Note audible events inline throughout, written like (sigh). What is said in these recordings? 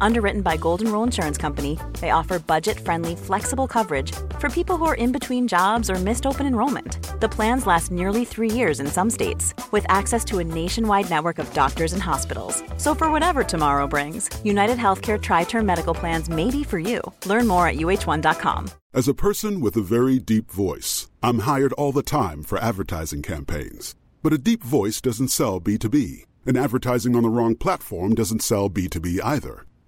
Underwritten by Golden Rule Insurance Company, they offer budget friendly, flexible coverage for people who are in between jobs or missed open enrollment. The plans last nearly three years in some states, with access to a nationwide network of doctors and hospitals. So, for whatever tomorrow brings, United Healthcare Tri Term Medical Plans may be for you. Learn more at uh1.com. As a person with a very deep voice, I'm hired all the time for advertising campaigns. But a deep voice doesn't sell B2B, and advertising on the wrong platform doesn't sell B2B either.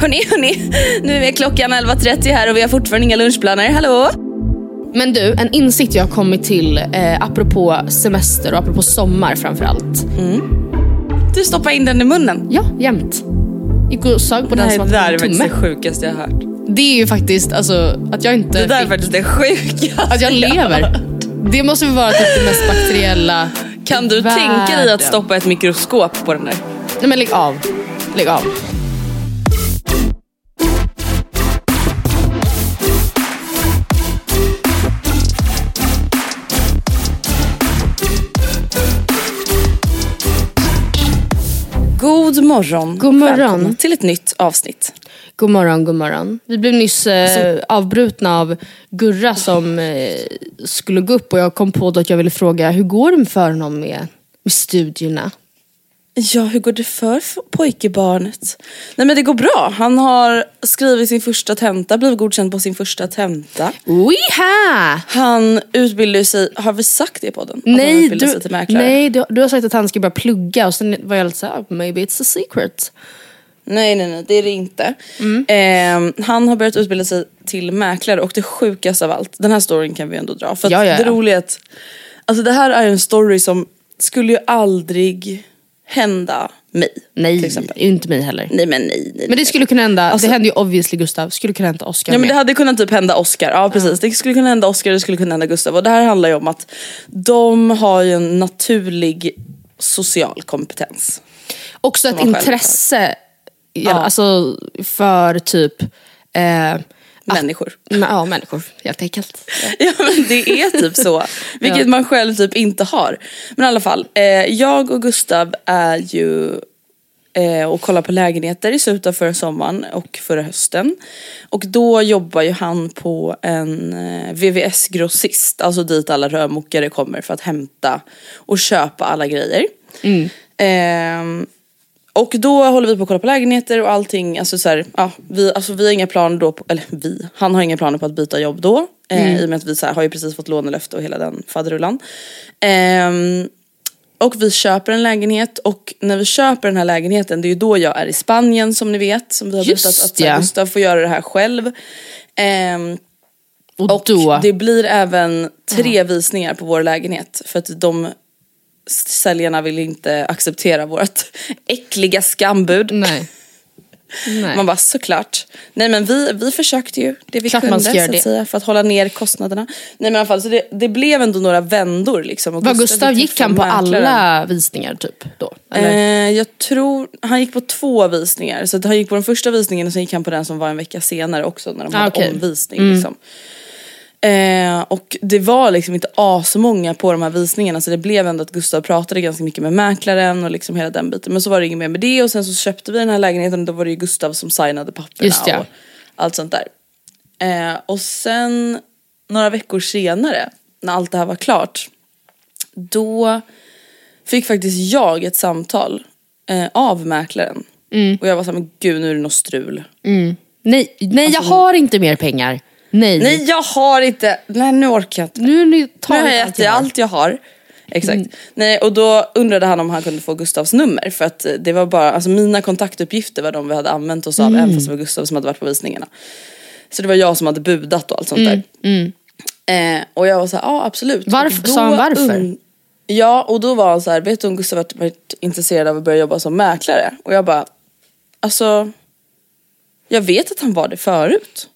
Hörni, hörni, nu är klockan 11.30 här och vi har fortfarande inga lunchplaner. Hallå? Men du, en insikt jag har kommit till eh, apropå semester och apropå sommar framförallt. Du stoppar in den i munnen. Ja, jämt. Gick och sög på den Nej, som det var där är det sjukaste jag har hört. Det är ju faktiskt alltså, att jag inte Det där är faktiskt det sjukaste. att jag lever. Det måste väl vara typ det mest bakteriella Kan du världen. tänka dig att stoppa ett mikroskop på den där? Nej men lägg av. Lägg av. God morgon. God morgon. Välkomna till ett nytt avsnitt. God morgon, god morgon. Vi blev nyss eh, avbrutna av Gurra som eh, skulle gå upp och jag kom på då att jag ville fråga hur går det för honom med, med studierna? Ja, hur går det för pojkebarnet? Nej men det går bra. Han har skrivit sin första tenta, blivit godkänd på sin första tenta. Weha! Han utbildar sig, har vi sagt det på den? Att han Nej, du, nej du, du har sagt att han ska börja plugga och sen var jag lite såhär, maybe it's a secret. Nej, nej, nej, det är det inte. Mm. Eh, han har börjat utbilda sig till mäklare och det sjukaste av allt, den här storyn kan vi ändå dra. För Ja, ja, det roliga är att, alltså det här är en story som skulle ju aldrig hända mig. Nej, inte mig heller. Nej men nej, nej. Men det skulle kunna hända, Alltså- det hände ju obviously Gustav, skulle kunna hända Oscar Ja men det med. hade kunnat typ hända Oscar, ja precis. Det skulle kunna hända Oscar, det skulle kunna hända Gustav. Och det här handlar ju om att de har ju en naturlig social kompetens. Också ett intresse ja. Ja. alltså, för typ eh, Människor. men- ja, människor helt enkelt. Ja men det är typ så. Vilket Ja. man själv typ inte har. Men i alla fall, eh, jag och Gustav är ju eh, och kollar på lägenheter i slutet av förra sommaren och förra hösten. Och då jobbar ju han på en eh, VVS-grossist, alltså dit alla rörmokare kommer för att hämta och köpa alla grejer. Ehm, och då håller vi på att kolla på lägenheter och allting, alltså så här, ja, vi, alltså vi har inga planer då, på, eller vi, han har inga planer på att byta jobb då. Eh, I och med att vi så här, har ju precis fått lånelöfte och hela den faderullan. Ehm, och vi köper en lägenhet och när vi köper den här lägenheten det är ju då jag är i Spanien som ni vet. Som vi har Just berättat att ja. Gustav får göra det här själv. Ehm, Och, och det blir även tre visningar på vår lägenhet. För att de säljarna vill inte acceptera vårt (laughs) äckliga skambud. nej. nej. Man bara såklart. Nej men vi, vi försökte ju det vi Klart kunde så att säga för att hålla ner kostnaderna. Nej men i alla fall så det, det blev ändå några vändor liksom. Och Vad Gustav, fick gick han på mäklaren. alla visningar typ då? Eh, jag tror, han gick på två visningar. Så han gick på den första visningen och sen gick han på den som var en vecka senare också när de Ah, hade okej. omvisning. Liksom. Eh, och det var liksom inte asmånga på de här visningarna så det blev ändå att Gustav pratade ganska mycket med mäklaren och liksom hela den biten. Men så var det inget mer med det och sen så köpte vi den här lägenheten och då var det ju Gustav som signade papperna Just ja. och allt sånt där. Eh, och sen några veckor senare när allt det här var klart då fick faktiskt jag ett samtal eh, av mäklaren. Och jag var såhär, men gud nu är det något strul. Nej, nej jag har inte mer pengar. Nej. Nej jag har inte, nej nu orkar jag inte. Nu, nu Nu tar har jag gett dig allt jag har. Exakt. Nej, och då undrade han om han kunde få Gustavs nummer för att det var bara, alltså mina kontaktuppgifter var de vi hade använt oss av även fast det var Gustav som hade varit på visningarna. Så det var jag som hade budat och allt sånt där. Eh, och jag var så här, ja absolut. Varför- sa han varför? un- Ja och då var han så här, vet du om Gustav varit, varit intresserad av att börja jobba som mäklare? Och jag bara, alltså jag vet att han var det förut.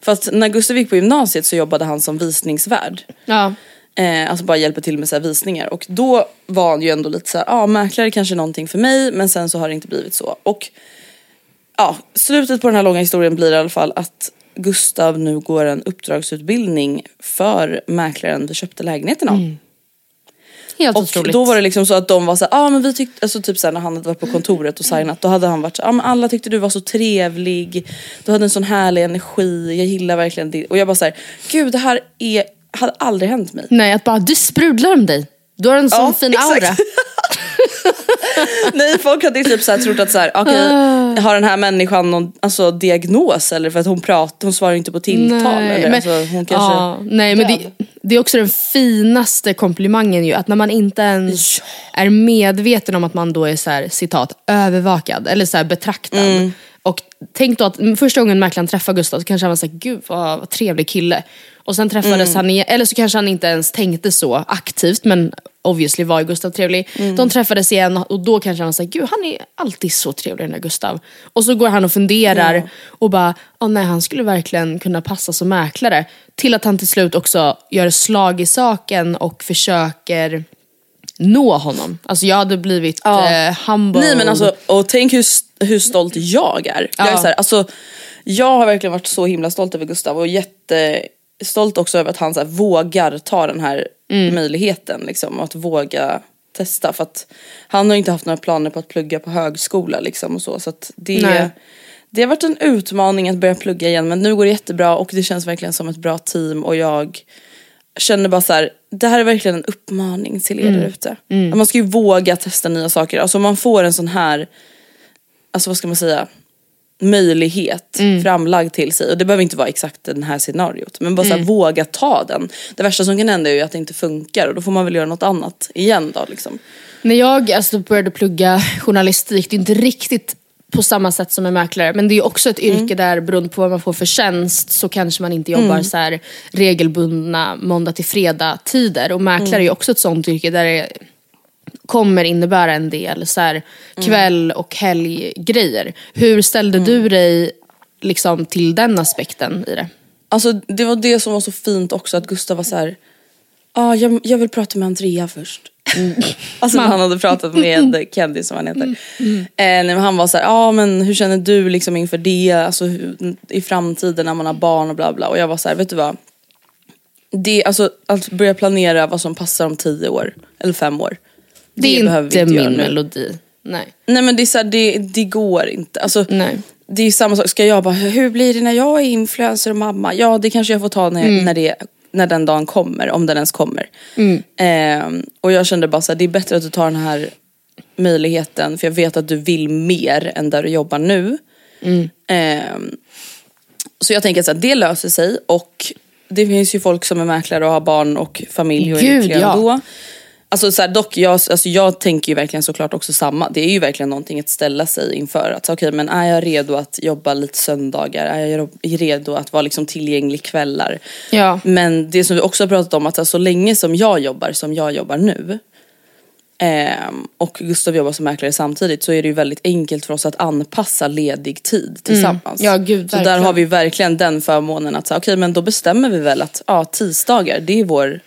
För att när Gustav gick på gymnasiet så jobbade han som visningsvärd. Ja. Eh, alltså bara hjälper till med så visningar. Och då var han ju ändå lite så ja ah, mäklare kanske är någonting för mig men sen så har det inte blivit så. Och ja, slutet på den här långa historien blir i alla fall att Gustav nu går en uppdragsutbildning för mäklaren vi köpte lägenheten av. Helt Och otroligt. då var det liksom så att de var så ja ah, men vi tyckte, alltså typ såhär när han hade varit på kontoret och signat då hade han varit så ah, men alla tyckte du var så trevlig, du hade en sån härlig energi, jag gillar verkligen det. Och jag bara såhär, gud det här är, hade aldrig hänt mig. Nej, att bara du sprudlar om dig. Du har en sån Ja, fin exakt. aura. (laughs) (laughs) Nej folk hade typ så här trott att så här, okej Ah. har den här människan någon alltså, diagnos eller för att hon pratar, hon svarar inte på tilltal eller men, alltså, hon kanske ja, nej, men det, det är också den finaste komplimangen ju. Att när man inte ens är medveten om att man då är så här, citat, övervakad eller så här, betraktad. Mm. Och tänk då att första gången mäklaren träffade Gustav så kanske han var såhär, gud vad, vad trevlig kille. Och sen träffades Mm. han igen, eller så kanske han inte ens tänkte så aktivt men obviously var Gustav trevlig. Mm. De träffades igen och då kanske han säger gud han är alltid så trevlig den där Gustav. Och så går han och funderar och bara, oh, nej han skulle verkligen kunna passa som mäklare. Till att han till slut också gör slag i saken och försöker nå honom. Alltså jag hade blivit Ja. eh, humble. Nej men alltså, och tänk hur, hur stolt jag är. Jag, är Ja. så här, alltså, jag har verkligen varit så himla stolt över Gustav och jättestolt också över att han så här, vågar ta den här Mm. möjligheten. Liksom, att våga testa. För att han har inte haft några planer på att plugga på högskola. Liksom, och så, så att det, Nej. det har varit en utmaning att börja plugga igen men nu går det jättebra och det känns verkligen som ett bra team och jag känner bara så här, det här är verkligen en uppmaning till er där ute. Att Man ska ju våga testa nya saker. Alltså om man får en sån här, alltså vad ska man säga, möjlighet framlagd till sig. Och det behöver inte vara exakt det här scenariot. Men bara så här, våga ta den. Det värsta som kan hända är ju att det inte funkar och då får man väl göra något annat igen då liksom. När jag alltså, började plugga journalistik, det är inte riktigt på samma sätt som en mäklare. Men det är också ett yrke där beroende på vad man får för tjänst så kanske man inte jobbar så här regelbundna måndag till fredag tider. Och mäklare är ju också ett sånt yrke där det kommer innebära en del så här, kväll och helggrejer. Hur ställde du dig liksom, till den aspekten i det? Alltså det var det som var så fint också att Gustav var så här. ah, jag, jag vill prata med Andrea först. (laughs) Alltså när han hade pratat med (laughs) Kendy som han heter. Eh, nej, men han var så här, ja ah, men hur känner du liksom inför det, alltså hur, i framtiden när man har barn och bla bla. Och jag var så här, vet du vad? Det, alltså att börja planera vad som passar om tio år, eller fem år. Det, är behöver vi inte göra min nu. melodi. Nej. Nej men det är så här, det, det går inte. Alltså, Nej. Det är samma sak, ska jag bara, hur blir det när jag är influencer och mamma? Ja det kanske jag får ta när, Mm. när, det, när den dagen kommer, om den ens kommer. Mm. Ehm, och jag kände bara så här, det är bättre att du tar den här möjligheten för jag vet att du vill mer än där du jobbar nu. Mm. Ehm, så jag tänker att det löser sig och det finns ju folk som är mäklare och har barn och familj och är lyckliga ja. ändå. Alltså så här, dock, jag, alltså jag tänker ju verkligen såklart också samma. Det är ju verkligen någonting att ställa sig inför. Att okej, men är jag redo att jobba lite söndagar? Är jag redo att vara liksom tillgänglig kvällar? Ja. Men det som vi också har pratat om, att så, så länge som jag jobbar som jag jobbar nu ehm, och Gustav jobbar som mäklare samtidigt så är det ju väldigt enkelt för oss att anpassa ledig tid tillsammans. Ja, gud, så där har vi verkligen den förmånen att okej men då bestämmer vi väl att ja, tisdagar det är vår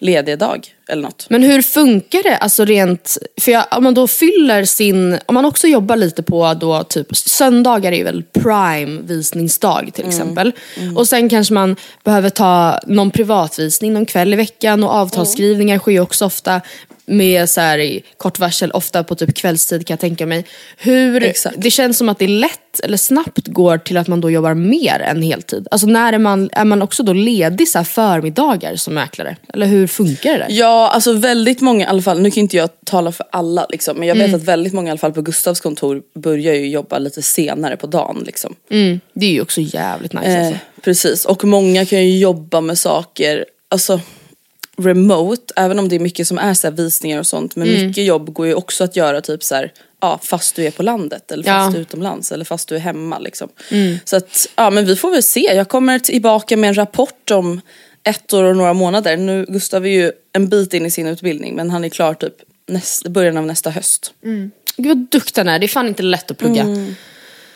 lediga dag eller något. Men hur funkar det alltså rent, för jag, om man då fyller sin, om man också jobbar lite på då typ söndagar är väl prime visningsdag till exempel. Och sen kanske man behöver ta någon privatvisning någon kväll i veckan och avtalsskrivningar sker ju också ofta. Med så här, kort varsel, ofta på typ kvällstid kan jag tänka mig. Hur, Exakt. det känns som att det lätt eller snabbt går till att man då jobbar mer än heltid. Alltså när är man, är man också då ledig så här förmiddagar som mäklare? Eller hur funkar det där? Ja, alltså väldigt många i alla fall, nu kan inte jag tala för alla liksom, men jag vet Mm. att väldigt många i alla fall på Gustavs kontor börjar ju jobba lite senare på dagen liksom. Mm, det är ju också jävligt nice Eh, alltså. precis, och många kan ju jobba med saker, alltså remote, även om det är mycket som är så visningar och sånt, men Mm. mycket jobb går ju också att göra typ så här, ja fast du är på landet eller fast Ja. Mm. du är utomlands eller fast du är hemma liksom. Så att, ja men vi får väl se, jag kommer tillbaka med en rapport om ett år och några månader. Nu, Gustav är ju en bit in i sin utbildning men han är klar typ näst, början av nästa höst. Gud vad duktig han är, det är fan inte lätt att plugga. Mm.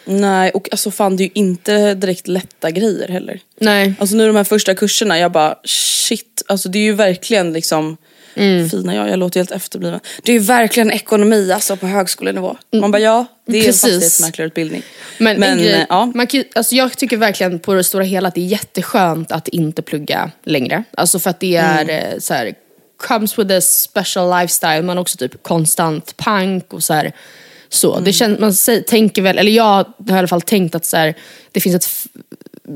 Nej och alltså fan det är ju inte direkt lätta grejer heller. Nej. Alltså nu de här första kurserna, jag bara shit, alltså det är ju verkligen liksom Mm. Fina jag, jag låter helt efterbliven. Det är ju verkligen ekonomi alltså på högskolenivå. Man bara ja, det är Mm. Precis. en fastighetsmäklarutbildning. Men, Men, en grej, eh, ja. man kan, alltså jag tycker verkligen på det stora hela att det är jätteskönt att inte plugga längre. Alltså för att det är Mm. så här, comes with a special lifestyle, man är också typ konstant pank och så här. Så. Mm. Det känns, man säger, tänker väl, eller jag har i alla fall tänkt att så här, det finns ett,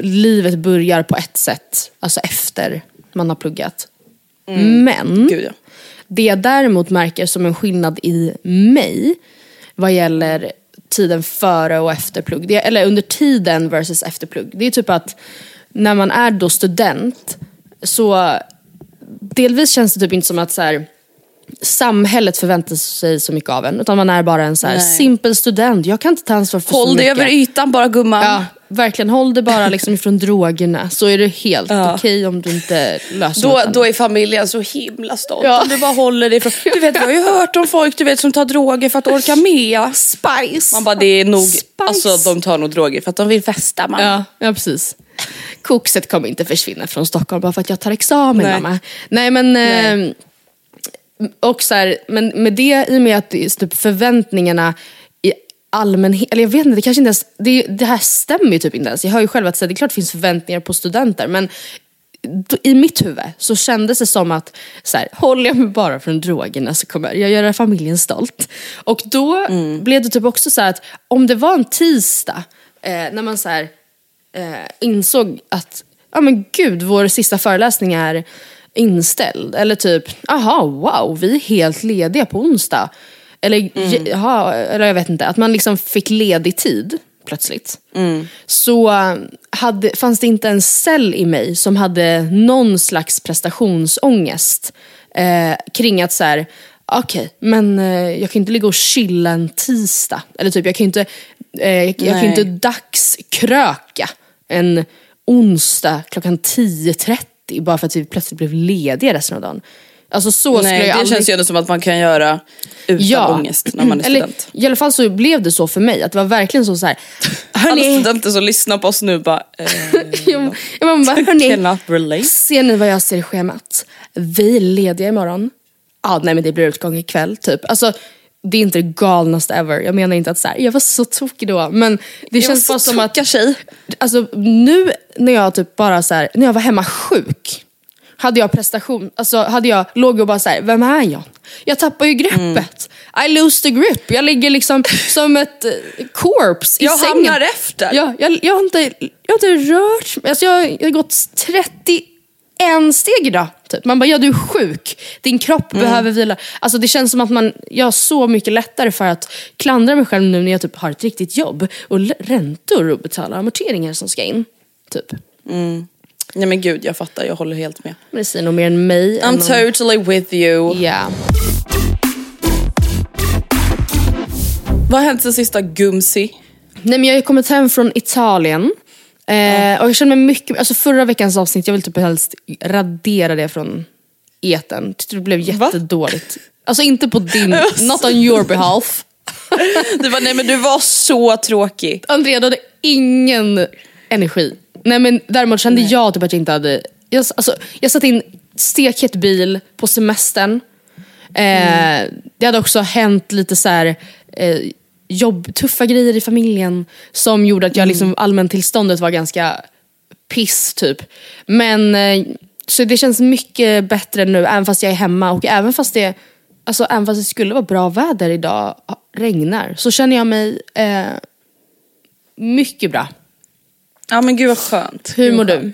livet börjar på ett sätt, alltså efter man har pluggat. Men Mm. Gud ja. det jag däremot märker som en skillnad i mig vad gäller tiden före och efter plugg, det, eller under tiden versus efter plugg. Det är typ att när man är då student så delvis känns det typ inte som att så här, samhället förväntar sig så mycket av en. Utan man är bara en så här, simpel student. Jag kan inte ta ansvar för så Håll dig mycket. över ytan bara gumman. Ja, verkligen. Håll det bara liksom ifrån drogerna så är det helt Ja. okej om du inte löser Då, något då är familjen så himla stolt Ja. om du bara håller dig ifrån. Du vet vi har ju hört om folk du vet som tar droger för att orka med. Spice! Man bara det är nog, Spice. alltså de tar nog droger för att de vill festa man. Ja, ja precis. Kokset kommer inte försvinna från Stockholm bara för att jag tar examen Nej. mamma. Nej men, Nej. Eh, och så här, men med det i och med att typ förväntningarna i allmänhet, eller jag vet inte, det kanske inte ens, det, det här stämmer ju typ inte ens. Jag hör ju själv att så här, det är klart det finns förväntningar på studenter men i mitt huvud så kändes det som att så här, håller jag mig bara från drogerna så kommer jag göra familjen stolt. Och då blev det typ också så här att om det var en tisdag eh, när man så här, eh, insåg att ja men gud, vår sista föreläsning är inställd. Eller typ, aha wow, vi är helt lediga på onsdag. Eller, jaha, eller jag vet inte, att man liksom fick ledig tid plötsligt. Så eh, hade, fanns det inte en cell i mig som hade någon slags prestationsångest eh, kring att så här, okej, men eh, jag kan inte ligga och chilla en tisdag. Eller typ, jag kan inte, eh, jag, jag kan inte dagskröka en onsdag klockan 10.30 bara för att vi plötsligt blev lediga resten av dagen. Alltså så skulle Nej, jag det aldrig... känns ju ändå som att man kan göra utan ångest när man är (clears throat) Eller, student. I alla fall så blev det så för mig, att det var verkligen så, så här. (laughs) Alla studenter som lyssnar på oss nu bara, (laughs) eh, jag, jag bara, (laughs) hörni, ser ni vad jag ser i schemat? Vi är lediga imorgon. Ja, nej men det blir utgång ikväll typ. Alltså, det är inte det galnaste ever. Jag menar inte att så här, jag var så tokig då. Men det Jag känns bara som att tjej. Alltså nu när jag typ bara så här, när jag var hemma sjuk. Hade jag prestation, alltså hade jag låg och bara så här, vem är jag? Jag tappar ju greppet. I lose the grip. Jag ligger liksom (laughs) som ett eh, corpse i Jag sängen. hamnar efter. Ja, jag, jag, har inte, jag har inte rört mig. Alltså jag, jag har gått 31 steg idag. Typ. Man bara, ja du är sjuk. Din kropp Mm. behöver vila. Alltså det känns som att man, jag har så mycket lättare för att klandra mig själv nu när jag typ har ett riktigt jobb. Och räntor och betala amorteringar som ska in. Typ. Nej men gud jag fattar, jag håller helt med. Men det säger nog mer än mig. än I'm om- totally with you. Ja. Vad har hänt sen sista Gumsi? Nej men jag har kommit hem från Italien. Eh, och jag känner mig mycket, alltså förra veckans avsnitt, jag vill typ helst radera det från eten. Det blev jättedåligt. Alltså inte på din, (laughs) not on your behalf. (laughs) Du var, nej men du var så tråkig. Andrea du hade ingen energi. Nej men däremot kände jag typ att jag inte hade, jag, alltså, jag satt i en stekhet bil på semestern. Eh, Det hade också hänt lite så här, eh, jobb, tuffa grejer i familjen som gjorde att jag liksom, allmäntillståndet var ganska piss typ. Men eh, så det känns mycket bättre nu även fast jag är hemma och även fast det alltså även fast det skulle vara bra väder idag, regnar, så känner jag mig eh, mycket bra. Ja men gud vad skönt. Hur mår du?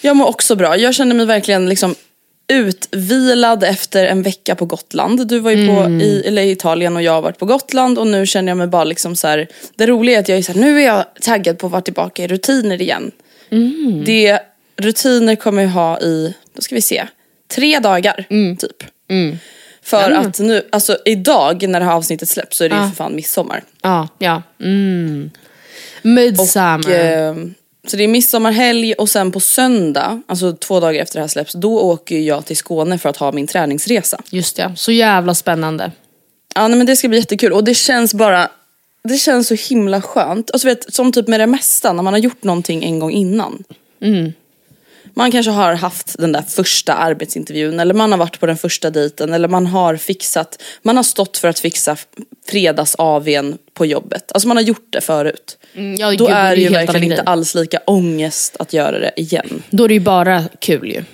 Jag mår också bra. Jag känner mig verkligen liksom utvilad efter en vecka på Gotland. Du var ju på Mm. i, eller Italien och jag har varit på Gotland och nu känner jag mig bara liksom så här. Det roliga är att jag är så här, nu är jag taggad på att vara tillbaka i rutiner igen. Mm. Det rutiner kommer jag ha i, då ska vi se, tre dagar Mm. typ. För att nu, alltså idag när det här avsnittet släpps så är det ju för fan midsommar. Ja, ja. Mm. Midsummer. Och, eh, så det är midsommarhelg och sen på söndag, alltså två dagar efter det här släpps, då åker jag till Skåne för att ha min träningsresa. Just det, så jävla spännande. Ja nej, men det ska bli jättekul och det känns bara, det känns så himla skönt. Alltså vet, som typ med det mesta, när man har gjort någonting en gång innan. Man kanske har haft den där första arbetsintervjun eller man har varit på den första dejten eller man har fixat, man har stått för att fixa fredags AWn på jobbet. Alltså man har gjort det förut. Mm, ja, Då gud, är det ju verkligen inte alls lika ångest att göra det igen. Då är det ju bara kul ju.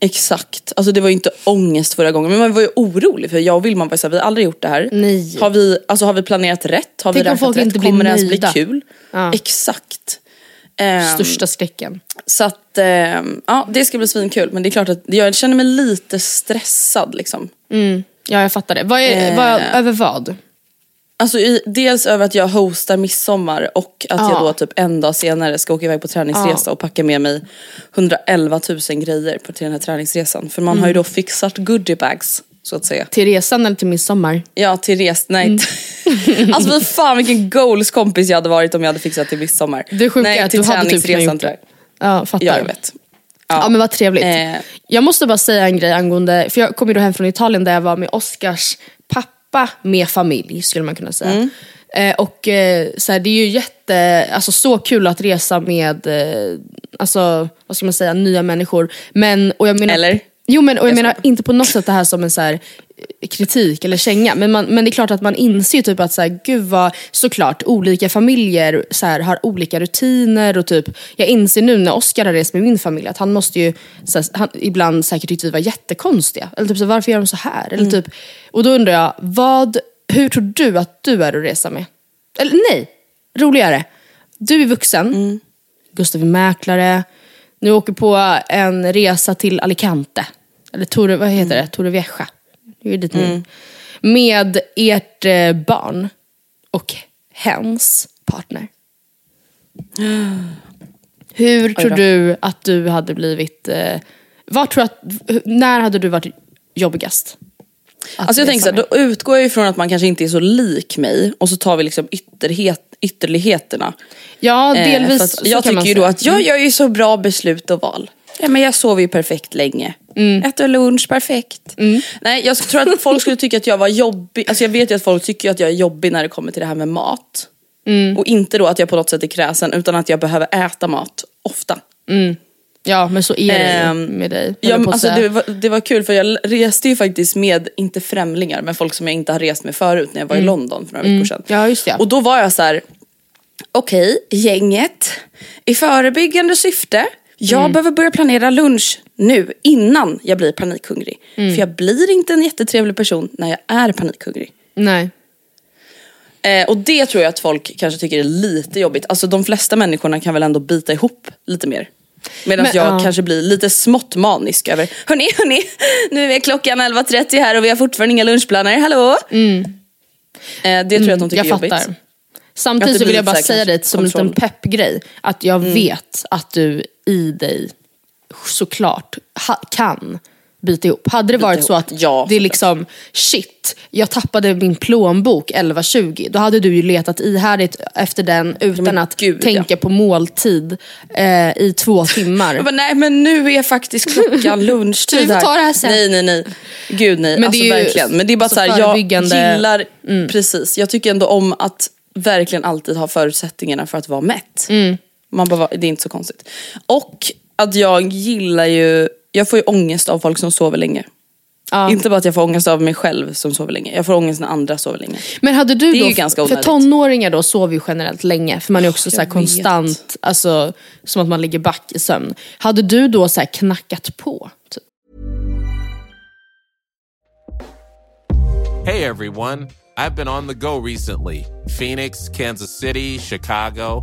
Exakt, alltså det var ju inte ångest förra gången men man var ju orolig för jag och Wilman var såhär, vi har aldrig gjort det här. Nej. Har vi, alltså, har vi planerat rätt? Har Tänk vi räknat rätt? Kommer det ens bli kul? Ja. Exakt. Ehm, Största skräcken. så att, ehm, ja det ska bli svinkul men det är klart att jag känner mig lite stressad liksom. Ja, jag fattar det. Vad är, Eh. vad, över vad? Alltså i, dels över att jag hostar midsommar och att Ja. jag då typ en dag senare ska åka iväg på träningsresa och packa med mig 111 000 grejer på till den här träningsresan. För man har ju Mm. då fixat goodiebags så att säga. Till resan eller till midsommar? Ja till res, nej. Mm. (laughs) alltså fy fan vilken goals kompis jag hade varit om jag hade fixat till midsommar. Det sjuka nej, är att du hade typ kunnat gjort det. Ja, fattar. Ja jag vet. Ja. men vad trevligt. Eh. Jag måste bara säga en grej angående, för jag kom ju då hem från Italien där jag var med Oscars pappa med familj skulle man kunna säga. Mm. Eh, och eh, så här, det är ju jätte, alltså så kul att resa med, eh, alltså vad ska man säga, nya människor. Men, och jag menar, Eller? Jo men, och jag Jag menar inte på något sätt det här som en så här, eh, kritik eller känga. Men, man, men det är klart att man inser typ att så här, gud vad, såklart olika familjer så här, har olika rutiner och typ, jag inser nu när Oscar har rest med min familj att han måste ju så här, han, ibland säkert tyckt vi var jättekonstiga. Eller typ så varför gör de så här? Eller typ, och då undrar jag, vad, hur tror du att du är att resa med? Eller nej, roligare. Du är vuxen, Gustav är mäklare, nu åker på en resa till Alicante. Eller Torre, vad heter det? Torrevieja. Det är dit ni. Med ert eh, barn och hens partner. (gasps) Hur tror du att du hade blivit... Eh, vad tror att, när hade du varit jobbigast? Att Alltså jag tänker så här, då utgår jag ifrån att man kanske inte är så lik mig och så tar vi liksom ytterhet, ytterligheterna. Ja, Eh, delvis att så jag man tycker ju då att jag gör ju så bra beslut och val. Ja, men jag sover ju perfekt länge. Äter lunch perfekt. Nej, jag tror att folk skulle tycka att jag var jobbig. Alltså jag vet ju att folk tycker att jag är jobbig när det kommer till det här med mat. Och inte då att jag på något sätt är kräsen utan att jag behöver äta mat ofta. Ja, men så är det Ehm, med dig. Ja, alltså det, var, det var kul för jag reste ju faktiskt med, inte främlingar, men folk som jag inte har rest med förut när jag var i London för några veckor sedan. Ja, just det. Och då var jag så här: okej, gänget, i förebyggande syfte, jag Mm. behöver börja planera lunch nu innan jag blir panikhungrig. Mm. För jag blir inte en jättetrevlig person när jag är panikhungrig. Nej. Eh, och det tror jag att folk kanske tycker är lite jobbigt. Alltså de flesta människorna kan väl ändå bita ihop lite mer. Medan jag ja. kanske blir lite smått manisk över, hörni, hörni, nu är klockan 11.30 här och vi har fortfarande inga lunchplaner, hallå? Eh, det tror jag att de tycker Mm. Jag är jobbigt. fattar. Att Samtidigt vill jag bara säga det som en liten peppgrej. Att jag vet att du i dig såklart ha, kan bita ihop. Hade det varit så att Ja, det är liksom shit, jag tappade min plånbok 11.20. Då hade du ju letat ihärdigt efter den utan att gud, tänka på måltid eh, i två timmar. (laughs) Jag bara, nej men nu är faktiskt klockan (laughs) lunchtid Vi här. ta det här sen. Nej nej nej. Gud nej. Men det alltså är ju verkligen. Men det är bara så så här, jag förebyggande- Mm. gillar, precis. Jag tycker ändå om att verkligen alltid ha förutsättningarna för att vara mätt. Mm. Man bara, det är inte så konstigt. Och att jag gillar ju, jag får ju ångest av folk som sover länge. Ja. Inte bara att jag får ångest av mig själv som sover länge. Jag får ångest när andra sover länge. Men hade du Det är då, ju ganska för onödigt. tonåringar då sover ju generellt länge för man är också så här jag konstant, alltså som att man ligger back i sömn. Hade du då så här knackat på? Typ? Hey everyone, I've been on the go recently Phoenix, Kansas City, Chicago.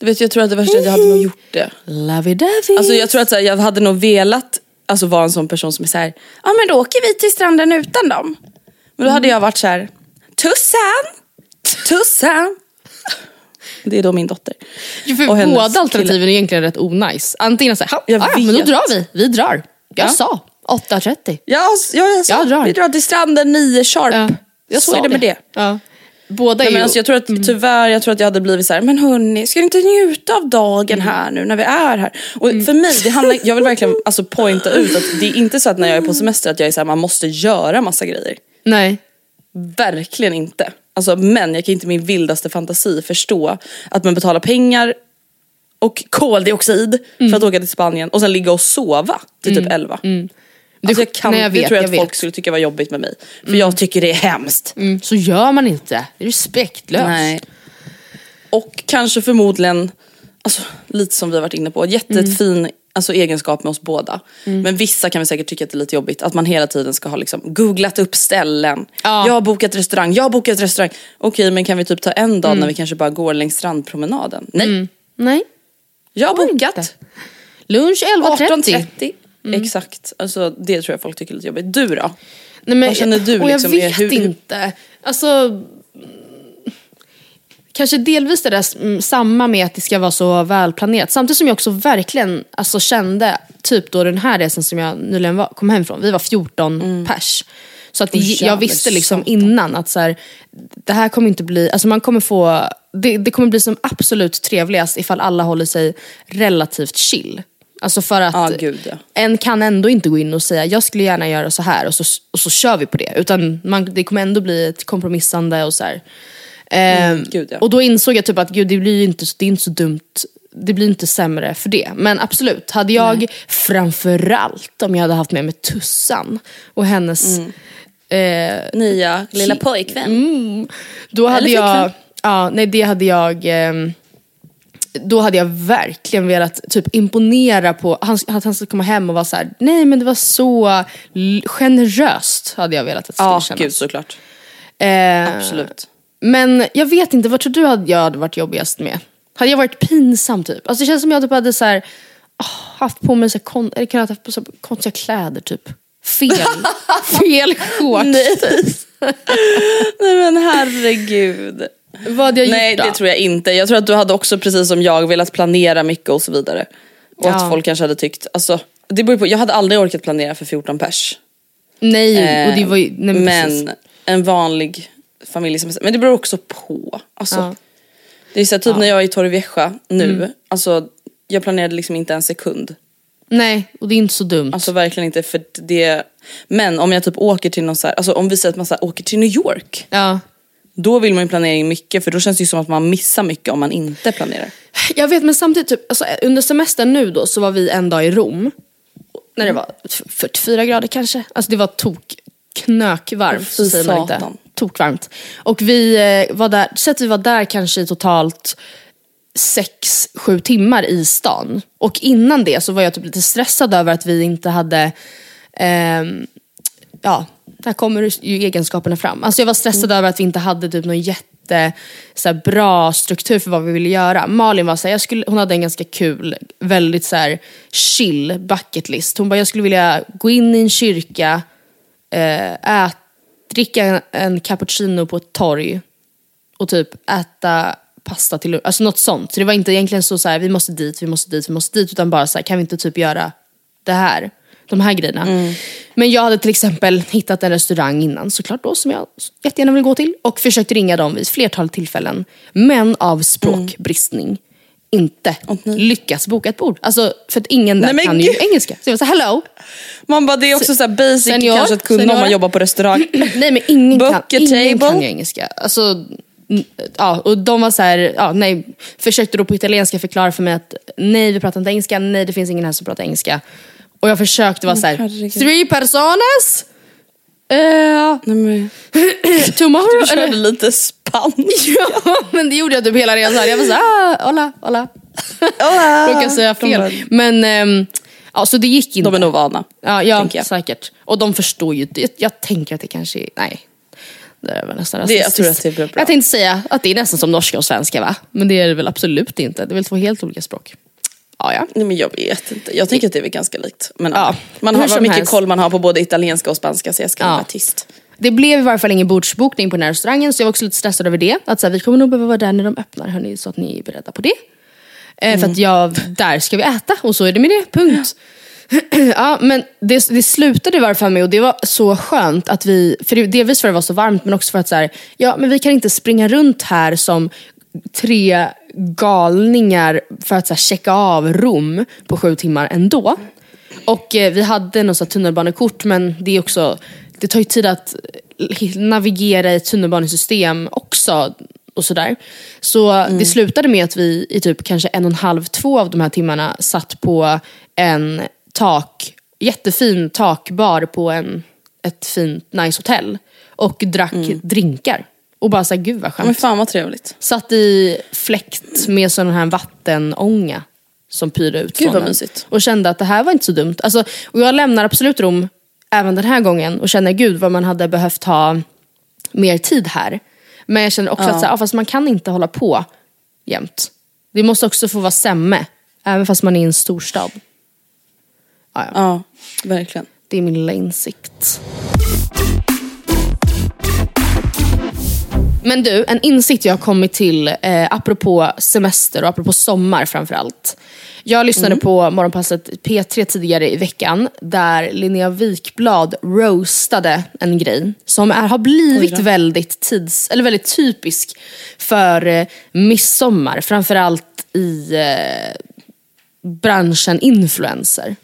Du vet jag tror att det värsta är att jag hade nog gjort det. Lovey-dovey. Alltså jag tror att så här, jag hade nog velat alltså, vara en sån person som är så här. ja men då åker vi till stranden utan dem. Men då hade jag varit så här. Tussan! Tussan! Det är då min dotter. Ja, för båda alternativen är egentligen rätt onajs. Antingen såhär, ja, Jag ja, men då drar vi. Vi drar. Jag Ja. sa 8.30. Ja, ja, jag sa, Jag drar. vi drar till stranden 9 sharp. Ja, jag så är det med det. Ja. Båda är men ju... alltså, jag tror att tyvärr, jag tror att jag hade blivit så här, men hörni, ska ni inte njuta av dagen här nu när vi är här? Och för mig, det handlar, jag vill verkligen (laughs) alltså, pointa ut att det är inte så att när jag är på semester att jag är så här, man måste göra massa grejer. Nej. Verkligen inte. Alltså, men jag kan inte i min vildaste fantasi förstå att man betalar pengar och koldioxid för att åka till Spanien och sen ligga och sova till typ 11. Alltså jag kan, nej, jag det vet, tror jag, jag att folk vet. skulle tycka var jobbigt med mig. För jag tycker det är hemskt. Mm, så gör man inte. Det är respektlöst. Nej. Och kanske förmodligen, alltså, lite som vi har varit inne på, Mm. jättefin alltså, egenskap med oss båda. Men vissa kan vi säkert tycka att det är lite jobbigt att man hela tiden ska ha liksom, googlat upp ställen. Ja. Jag har bokat restaurang, jag har bokat restaurang. Okej men kan vi typ ta en dag Mm. när vi kanske bara går längs strandpromenaden? Nej, Nej. jag har bokat. inte. Lunch 11.30. 18.30. Exakt, alltså, det tror jag folk tycker är lite jobbigt. Du då? Nej, men, Vad känner du och liksom jag vet hur- inte. Alltså, mm, kanske delvis det där mm, samma med att det ska vara så välplanerat. Samtidigt som jag också verkligen alltså, kände, typ då den här resan som jag nyligen var, kom hem från, vi var 14 pers. Så att det, jag visste liksom innan att så här, det här kommer inte bli, alltså man kommer få, det, det kommer bli som absolut trevligast ifall alla håller sig relativt chill. Alltså för att Ja, gud, ja. en kan ändå inte gå in och säga jag skulle gärna göra så här och så, och så kör vi på det. Utan man, det kommer ändå bli ett kompromissande och så här. Ehm, gud, ja. Och då insåg jag typ att gud, det blir inte, det är inte så dumt, det blir inte sämre för det. Men absolut, hade jag framförallt om jag hade haft med mig Tussan och hennes eh, Nya lilla pojkvän. då hade Eller jag, flickvän. ja, nej det hade jag, ehm, då hade jag verkligen velat typ imponera på, han, att han skulle komma hem och vara så här: nej men det var så generöst hade jag velat att det skulle Ja, kännas. gud såklart. Eh, Absolut. Men jag vet inte, vad tror du hade jag hade varit jobbigast med? Hade jag varit pinsam typ? Alltså det känns som jag typ hade så här, åh, haft på mig så här, kon- eller kunnat haft på så här konstiga kläder typ. Fel, (laughs) fel shorts. Nej. (laughs) Nej men herregud. Vad hade jag Nej gjort då? det tror jag inte. Jag tror att du hade också precis som jag velat planera mycket och så vidare. Och Ja. att folk kanske hade tyckt, alltså det beror på, jag hade aldrig orkat planera för 14 pers. Nej, och det var ju, nej, men, men en vanlig familjesemester, men det beror också på. Alltså, Ja. Det är så här, typ när jag är i Torrevieja nu, alltså jag planerade liksom inte en sekund. Nej, och det är inte så dumt. Alltså verkligen inte för det. Men om jag typ åker till någon så här, alltså om vi säger att man så åker till New York. ja. Då vill man ju planera in mycket för då känns det ju som att man missar mycket om man inte planerar. Jag vet men samtidigt, typ, alltså, under semestern nu då så var vi en dag i Rom. När det var 44 grader kanske. Alltså det var tok knökvarmt. Så säger man inte. Tokvarmt. Och vi eh, var där, så att vi var där kanske i totalt 6-7 timmar i stan. Och innan det så var jag typ lite stressad över att vi inte hade ehm, ja, där kommer ju egenskaperna fram. Alltså jag var stressad över att vi inte hade typ någon jätte så här, bra struktur för vad vi ville göra. Malin var så här, jag skulle, hon hade en ganska kul, väldigt så här, chill bucket list. Hon bara, jag skulle vilja gå in i en kyrka, eh, ät, dricka en, en cappuccino på ett torg och typ äta pasta till lunch. Alltså något sånt. Så det var inte egentligen så, så här, vi måste dit, vi måste dit, vi måste dit. Utan bara så här, kan vi inte typ göra det här? De här grejerna. Men jag hade till exempel hittat en restaurang innan såklart då som jag jättegärna vill gå till. Och försökt ringa dem vid flertal tillfällen. Men av språkbristning inte lyckats boka ett bord. Alltså för att ingen där Nej, kan ju engelska. Så jag var så här, hello. Man bara, det är också så här basic Senior, kanske att kunna om senior. man jobbar på restaurang. (clears throat) Nej men ingen, kan, ingen kan ju engelska. Alltså, ja, och de var så här, ja, nej, försökte då på italienska förklara för mig att nej vi pratar inte engelska, nej det finns ingen här som pratar engelska. Och jag försökte vara så här, herregud. three personas? Uh, Nej, men, (clears throat) tomorrow? du körde Eller- lite spansk. (laughs) ja men det gjorde jag typ hela resan. Jag var såhär, ah, hola, hola. (laughs) Råkade säga fel. Men, ehm, ja så det gick inte. De är nog vana. Ja, ja jag. säkert. Och de förstår ju, jag, jag tänker att det kanske är, nej. Det är väl nästan Det- jag tror att det blir bra. Jag tänkte säga att det är nästan som norska och svenska va? Men det är det väl absolut inte. Det är väl två helt olika språk. Ja, ja. Nej men jag vet inte. Jag tänker att det är väl ganska likt. Men Ja, man har vad mycket helst. koll man har på både italienska och spanska så jag ska Ja. vara tyst. Det blev i varje fall ingen bordsbokning på den här restaurangen så jag var också lite stressad över det. Att så här, vi kommer nog behöva vara där när de öppnar hörni, så att ni är beredda på det. Eh, För att jag, där ska vi äta och så är det med det, punkt. (clears throat) ja, men det, det slutade i varje fall med, och det var så skönt att vi, för det, delvis för att det var så varmt men också för att så här, ja men vi kan inte springa runt här som tre galningar för att så här, checka av Rom på sju timmar ändå. Och eh, vi hade något så här tunnelbanekort men det är också, det tar ju tid att eh, navigera i ett tunnelbanesystem också. Och sådär. Så det slutade med att vi i typ kanske en och en halv, två av de här timmarna satt på en tak, jättefin takbar på en, ett fint nice hotell. Och drack drinkar. Och bara såhär, gud vad skönt. Men fan vad trevligt. Satt i fläkt med sån här vattenånga som pyrde ut Gud, från den. Och kände att det här var inte så dumt. Alltså, och jag lämnar absolut Rom även den här gången och känner gud vad man hade behövt ha mer tid här. Men jag känner också att så här, ja, fast man kan inte hålla på jämt. Det måste också få vara sämme, även fast man är i en storstad. Ja, ja. Ja, verkligen. Det är min lilla insikt. Men du, en insikt jag har kommit till eh, apropå semester och apropå sommar framförallt. Jag lyssnade på morgonpasset P3 tidigare i veckan där Linnea Wikblad roastade en grej som är, har blivit väldigt tids, eller väldigt typisk för eh, midsommar. Framförallt i eh, branschen influencer.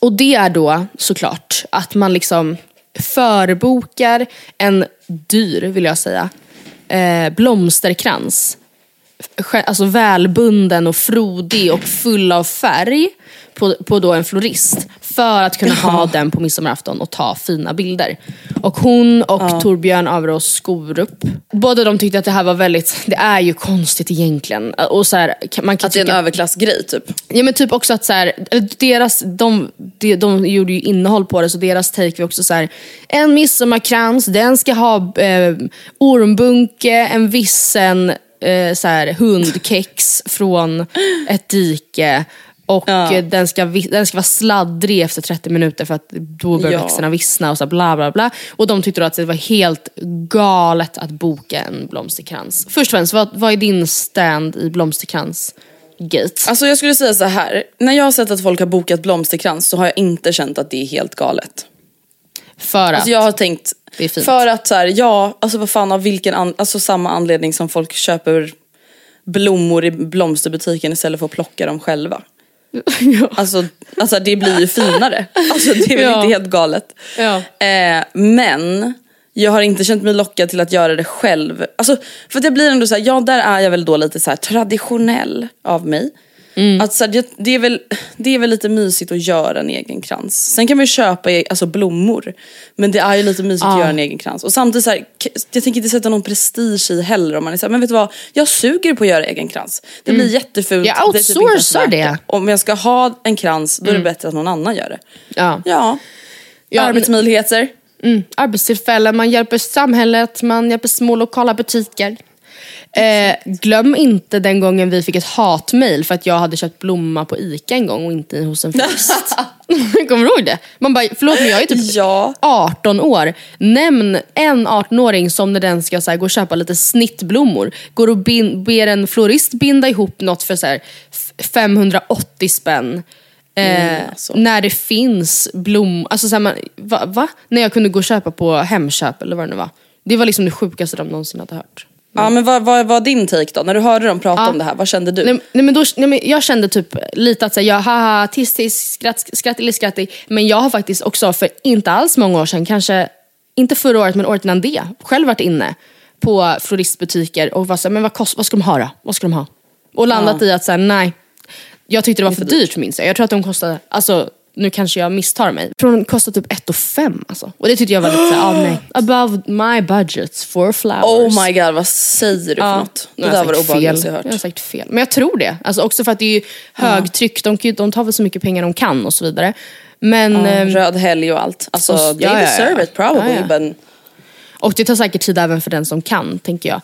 Och det är då såklart att man liksom förbokar en dyr, vill jag säga, eh, blomsterkrans. Alltså välbunden och frodig och full av färg på, på då en florist. För att kunna ha den på midsommarafton och ta fina bilder. Och hon och Torbjörn Averås Skorup, båda de tyckte att det här var väldigt, det är ju konstigt egentligen. Och så här, kan- man kan Att det är en överklassgrej typ. Ja men typ också att så här, deras, de, de, de gjorde ju innehåll på det så deras take var också så här. En midsommarkrans, den ska ha eh, ormbunke, en vissen eh, så här, hundkex från ett dike. Och eh, den, ska, den ska vara sladdrig efter 30 minuter för att då börjar Ja. växterna vissna och så bla bla bla. Och de tyckte då att det var helt galet att boka en blomsterkrans. Först och främst, vad, vad är din stand i blomsterkrans? Gate. Alltså jag skulle säga så här. när jag har sett att folk har bokat blomsterkrans så har jag inte känt att det är helt galet. För att? Alltså jag har tänkt, Det är fint. för att så här, ja, alltså vad fan av vilken, an, alltså samma anledning som folk köper blommor i blomsterbutiken istället för att plocka dem själva. (laughs) Alltså, alltså det blir ju finare. Alltså det är väl Ja. inte helt galet. Ja. Eh, men jag har inte känt mig lockad till att göra det själv. Alltså, för att jag blir ändå så här, ja där är jag väl då lite så traditionell av mig. Att, så här, det, det, är väl, det är väl lite mysigt att göra en egen krans. Sen kan man ju köpa e- alltså, blommor. Men det är ju lite mysigt att göra en egen krans. Och samtidigt så här, jag tänker inte sätta någon prestige i heller om man är så här, men vet du vad, jag suger på att göra egen krans. Det blir jättefult. Jag det typ outsourcar värt det. Om jag ska ha en krans då är det bättre att någon annan gör det. Ja. Ja, Ja, arbetsmöjligheter. Mm, arbetstillfällen, man hjälper samhället, man hjälper små lokala butiker. Eh, glöm inte den gången vi fick ett hatmail för att jag hade köpt blomma på ICA en gång och inte hos en florist. (laughs) Kommer du ihåg det? Man bara, förlåt men jag är typ Ja. 18 år. Nämn en 18-åring som när den ska så här, gå och köpa lite snittblommor, går och bin, ber en florist binda ihop något för så här, f- 580 spänn. Eh, alltså. När det finns blom... Alltså så här, man, va, va? När jag kunde gå och köpa på Hemköp eller vad det nu var. Det var liksom det sjukaste de någonsin hade hört. Ja men vad, vad var din take då? När du hörde dem prata Ja. om det här, vad kände du? Nej, nej, men då, nej, men jag kände typ lite att säga, ja, haha, tiss, tiss, skratt, skratt eller skrattig. Men jag har faktiskt också för inte alls många år sedan, kanske inte förra året men året innan det, själv varit inne på floristbutiker och var så här, men vad, kost, vad ska de ha då? Vad ska de ha? Och landat i att säga nej, jag tyckte det var för dyrt minns jag. Jag tror att de kostade, alltså nu kanske jag misstar mig. De kostade typ 1 5 alltså. Och det tyckte jag var lite såhär, ah, nej. (gasps) Above my budget for flowers. Oh my god, vad säger du för något? nu Det där var det obehagligaste jag hört. Jag har sagt fel. Men jag tror det. Alltså också för att det är ju högtryck, de, de tar väl så mycket pengar de kan och så vidare. Men, ehm, Röd helg och allt. Alltså, Och- they ja, ja, ja. deserve it probably. Ja, ja. Men och det tar säkert tid även för den som kan, tänker jag.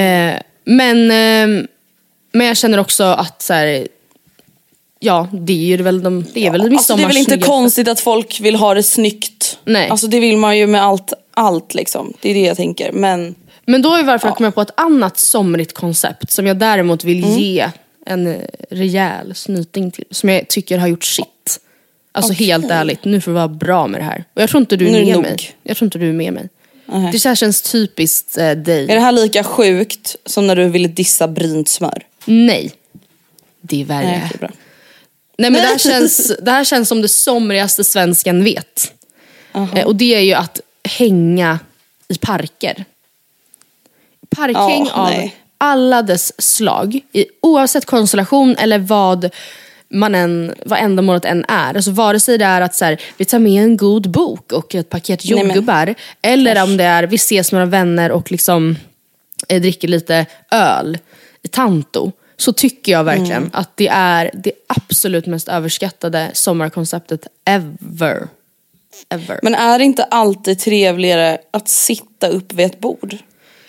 Eh, men, ehm, men jag känner också att så här, ja, det är väl, de, det är väl alltså, det är väl inte konstigt att folk vill ha det snyggt. Nej. Alltså det vill man ju med allt, allt liksom. Det är det jag tänker. Men Men då är varför jag kommer på ett annat somrigt koncept som jag däremot vill Mm. ge en eh, rejäl snyting till. Som jag tycker har gjort sitt. Alltså helt ärligt, nu får vi vara bra med det här. Och jag tror inte du är Nu är det med nog. mig. Jag tror inte du är med mig. Nej. Det här känns typiskt eh, dig. är det här lika sjukt som när du ville dissa brynt smör? Nej. Det är värre. Nej, Nej, okej, bra. men det här, känns, det här känns som det somrigaste svensken vet. Eh, och det är ju att hänga i parker. Parkhäng Ja, av nej. alla dess slag, i, oavsett konstellation eller vad man än, vad ändamålet än är. Alltså vare sig det är att så här, vi tar med en god bok och ett paket jordgubbar. Eller om det är vi ses med några vänner och liksom eh, dricker lite öl i Tanto. Så tycker jag verkligen Mm. att det är det absolut mest överskattade sommarkonceptet ever. Ever. Men är det inte alltid trevligare att sitta upp vid ett bord?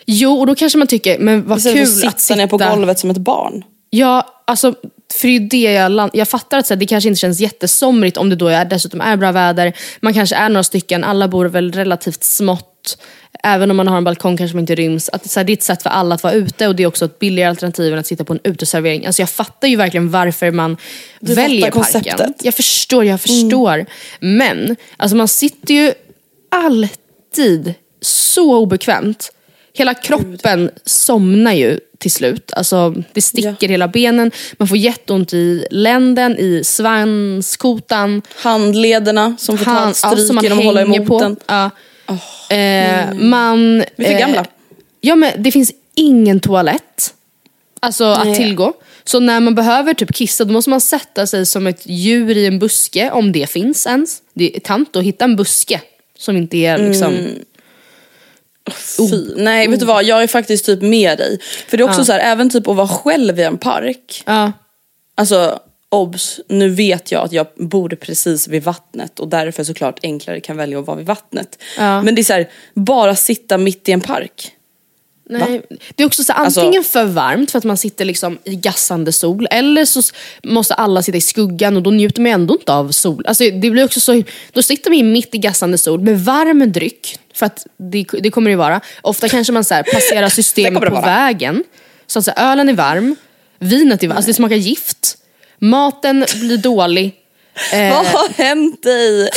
Jo, och då kanske man tycker, men vad Istället kul sitta, att sitta ner på golvet som ett barn. Ja, alltså för det är det jag, land- jag fattar att så här, det kanske inte känns jättesomrigt om det då är, dessutom är bra väder. Man kanske är några stycken, alla bor väl relativt smått. Även om man har en balkong kanske man inte ryms. Att, så här, det är ett sätt för alla att vara ute och det är också ett billigare alternativ än att sitta på en uteservering. Alltså jag fattar ju verkligen varför man väljer fattar parken. konceptet. Jag förstår, jag förstår. Men alltså man sitter ju alltid så obekvämt. Hela kroppen somnar ju till slut. Alltså, det sticker hela benen, man får jätteont i länden, i svanskotan. Handlederna som får ta ja, stryk man genom att hålla emot på. den. Ja. Eh, man, Vi är för gamla. Ja men det finns ingen toalett alltså, att tillgå. Så när man behöver typ kissa då måste man sätta sig som ett djur i en buske, om det finns ens. Det är tant att hitta en buske som inte är liksom... Mm. Fy. Nej vet du vad, jag är faktiskt typ med dig. För det är också så här, även typ att vara själv i en park. Ja. Alltså obs, nu vet jag att jag bor precis vid vattnet och därför såklart enklare kan välja att vara vid vattnet. Ja. Men det är så här, bara sitta mitt i en park. Nej. Det är också så Alltså- antingen för varmt för att man sitter liksom i gassande sol eller så måste alla sitta i skuggan och då njuter man ändå inte av sol. Alltså, det blir också så, då sitter man mitt i gassande sol med varm dryck, för att det, det kommer det ju vara. Ofta kanske man så här, passerar (laughs) systemet på vara. vägen. Så att så här, ölen är varm, vinet är varmt, alltså det smakar gift. Maten blir dålig. (laughs) Eh, Vad har hänt dig?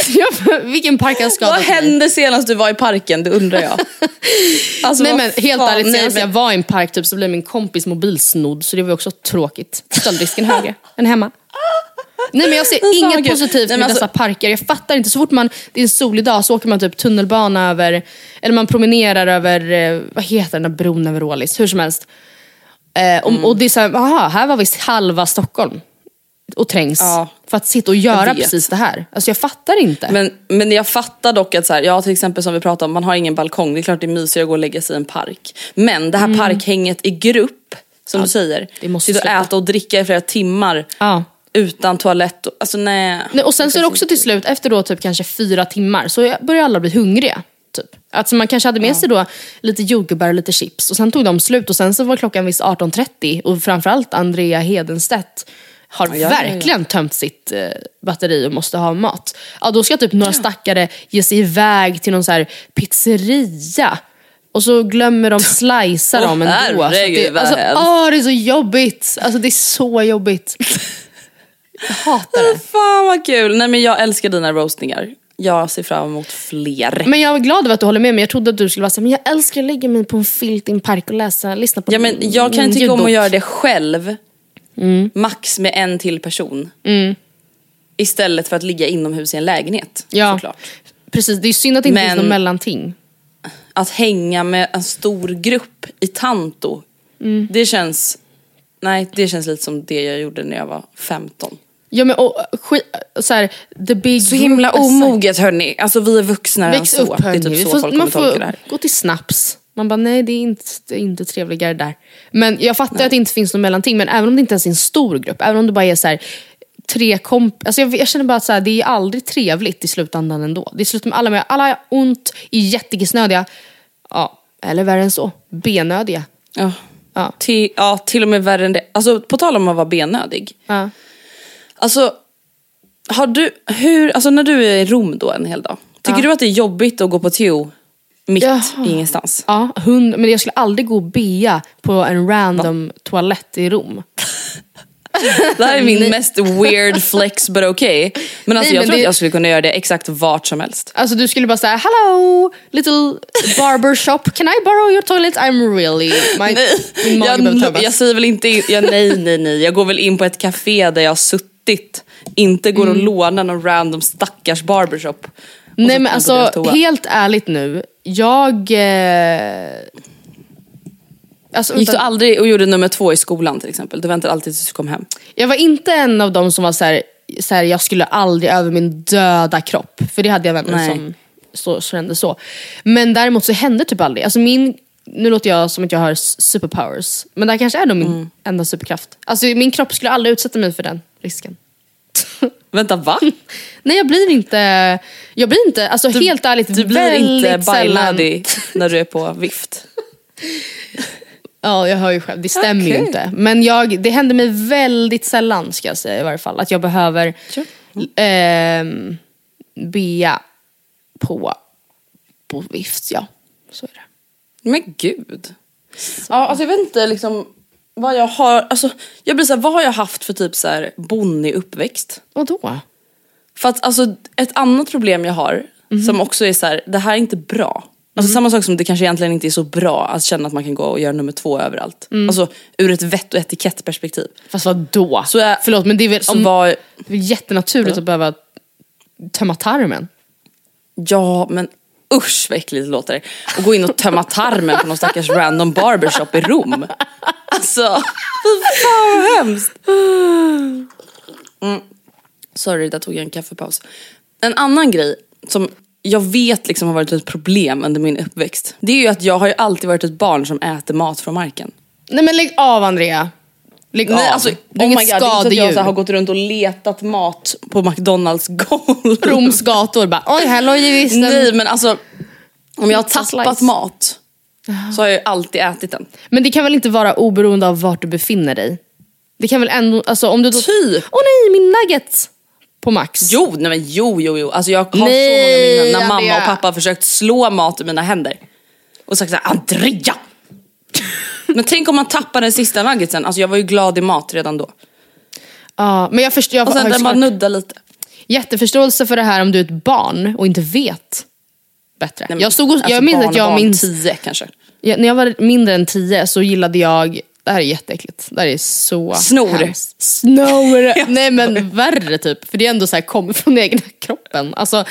(laughs) vilken park har Vad skadat mig? hände senast du var i parken? Det undrar jag. (laughs) Alltså, Nej vad men helt fan, ärligt, nej, senast jag var i en park typ, så blev min kompis mobil snodd så det var också tråkigt. Stöldrisken högre än hemma. Nej men jag ser inget gud. positivt med alltså- dessa parker. Jag fattar inte, så fort man, det är en solig dag så åker man typ tunnelbana över, eller man promenerar över, eh, vad heter den där bron över Ålis? Hur som helst. Eh, och, och det är såhär, aha, här var visst halva Stockholm. Och trängs Ja. för att sitta och göra precis det här. Alltså jag fattar inte. Men, men jag fattar dock att så här, ja till exempel som vi pratade om, man har ingen balkong. Det är klart det är mysigare att gå och lägga sig i en park. Men det här parkhänget i grupp, som du säger. Mm. det måste sitta och äta och dricka i flera timmar. Ja. Utan toalett. och- Alltså nej. Nej, och sen så är det också till slut, efter då typ kanske fyra timmar, så börjar alla bli hungriga. Typ. Alltså man kanske hade med sig då lite jordgubbar och lite chips och sen tog de slut och sen så var klockan visst 18.30 och framförallt Andrea Hedenstedt har ja, ja. verkligen tömt sitt eh, batteri och måste ha mat. Ja då ska typ några stackare ge sig iväg till någon så här pizzeria och så glömmer de slicea dem ändå. Så att herregud, det, alltså, åh, det är så jobbigt. Alltså det är så jobbigt. Jag hatar det. Fan vad kul. Nej men jag älskar dina roastningar. Jag ser fram emot fler. Men jag är glad över att du håller med mig. Jag trodde att du skulle vara så men jag älskar att lägga mig på en filt i en park och läsa, lyssna på Ja men jag kan min tycka om att göra det själv. Mm. Max med en till person. Istället för att ligga inomhus i en lägenhet. Ja, Såklart. precis. Det är synd att det inte Men- finns något mellanting. Att hänga med en stor grupp i Tanto. Mm. Det känns... Nej, det känns lite som det jag gjorde när jag var 15. Ja men och, skit, så här, the big Så himla omoget hörni. Alltså vi är vuxna Väx än så. upp Det är typ så får- folk man får gå till snaps. Man bara nej det är inte, det är inte trevligare där. Men jag fattar att det inte finns något mellanting. Men även om det inte ens är en stor grupp. Även om det bara är så här, tre komp... Alltså jag, jag känner bara att så här, det är aldrig trevligt i slutändan ändå. Det slutar med alla med alla har ont, är jättekissnödiga. Ja, eller värre än så. Benödiga. Ja. Ja. Till, ja, till och med värre än det. Alltså på tal om att vara benödig. Ja. Alltså, har du, hur, alltså när du är i Rom då en hel dag. Tycker du att det är jobbigt att gå på teo mitt Jaha. i ingenstans? Ja, hund, men jag skulle aldrig gå och bea på en random toalett i Rom. Det här är min (laughs) mest weird flex but okay. Men alltså Nej, jag men tror det- att jag skulle kunna göra det exakt vart som helst. Alltså du skulle bara säga hello little barber shop, can I borrow your toilet? I'm really... My, min mage jag, jag säger väl inte, in- ja, nej nej nej. Jag går väl in på ett café där jag har suttit. Inte går och Mm. lånar någon random stackars barbershop. Nej men alltså helt ärligt nu, jag... Eh, alltså, Gick du aldrig och gjorde nummer två i skolan till exempel? Du väntade alltid tills du kom hem. jag var inte en av dem som var så här, så här, jag skulle aldrig över min döda kropp. För det hade jag vänner som så, kände så. Men däremot så hände typ aldrig. Alltså min, nu låter jag som att jag har superpowers. Men det här kanske är då min Mm. enda superkraft. Alltså min kropp skulle aldrig utsätta mig för den risken. (laughs) Vänta va? (laughs) Nej jag blir inte, jag blir inte, alltså helt ärligt Du blir inte bajnödig (laughs) när du är på vift. Ja jag hör ju själv, det stämmer ju Okej. inte. Men jag, det händer mig väldigt sällan ska jag säga i varje fall. Att jag behöver ehm, bea på, på vift, ja. Så är det. Men gud. Ja, alltså jag vet inte liksom vad jag har, alltså jag blir såhär, vad har jag haft för typ såhär bonnig uppväxt? Och då? För att alltså ett annat problem jag har, som också är så här: det här är inte bra. Alltså samma sak som det kanske egentligen inte är så bra att känna att man kan gå och göra nummer två överallt. Alltså ur ett vett och etikettperspektiv. Fast vad då? Så jag- Förlåt men det är väl Så om, var, det är väl jättenaturligt att behöva tömma tarmen. ja men usch vad äckligt det låter. Och gå in och tömma tarmen på någon stackars random barbershop i Rom. Alltså, fy fan vad hemskt. Mm. Sorry, där tog jag en kaffepaus. En annan grej som jag vet liksom har varit ett problem under min uppväxt. Det är ju att jag har ju alltid varit ett barn som äter mat från marken. Nej men lägg av Andrea. Lägg Nej, av. alltså, du är oh inget god, det är inte så att jag skadedjur. har gått runt och letat mat på McDonalds golv. (laughs) Roms gator bara, oj här låg ju visst en- Nej men alltså, om jag har tappat mat så har jag alltid ätit den. Men det kan väl inte vara oberoende av vart du befinner dig? Det kan väl ändå, alltså om du då... Typ. Åh nej, min nugget! På Max. Jo, nej men jo, jo, jo. Alltså jag har Nej, så många minnen när mamma och pappa har försökt slå mat i mina händer. Och sagt såhär, Andrea! (laughs) men tänk om man tappar den sista nuggetsen. Alltså jag var ju glad i mat redan då. Ja, men jag, först, jag Och sen den bara nudda lite. jätteförståelse för det här om du är ett barn och inte vet bättre. Nej, men jag stod och, alltså jag minns barn att jag barn, minns, Tio kanske. ja, när jag var mindre än tio så gillade jag, det här är jätteäckligt, det här är så Snor. hemskt. Snor! (laughs) Nej men värre typ, för det är ändå så här kommer från egna kroppen. Alltså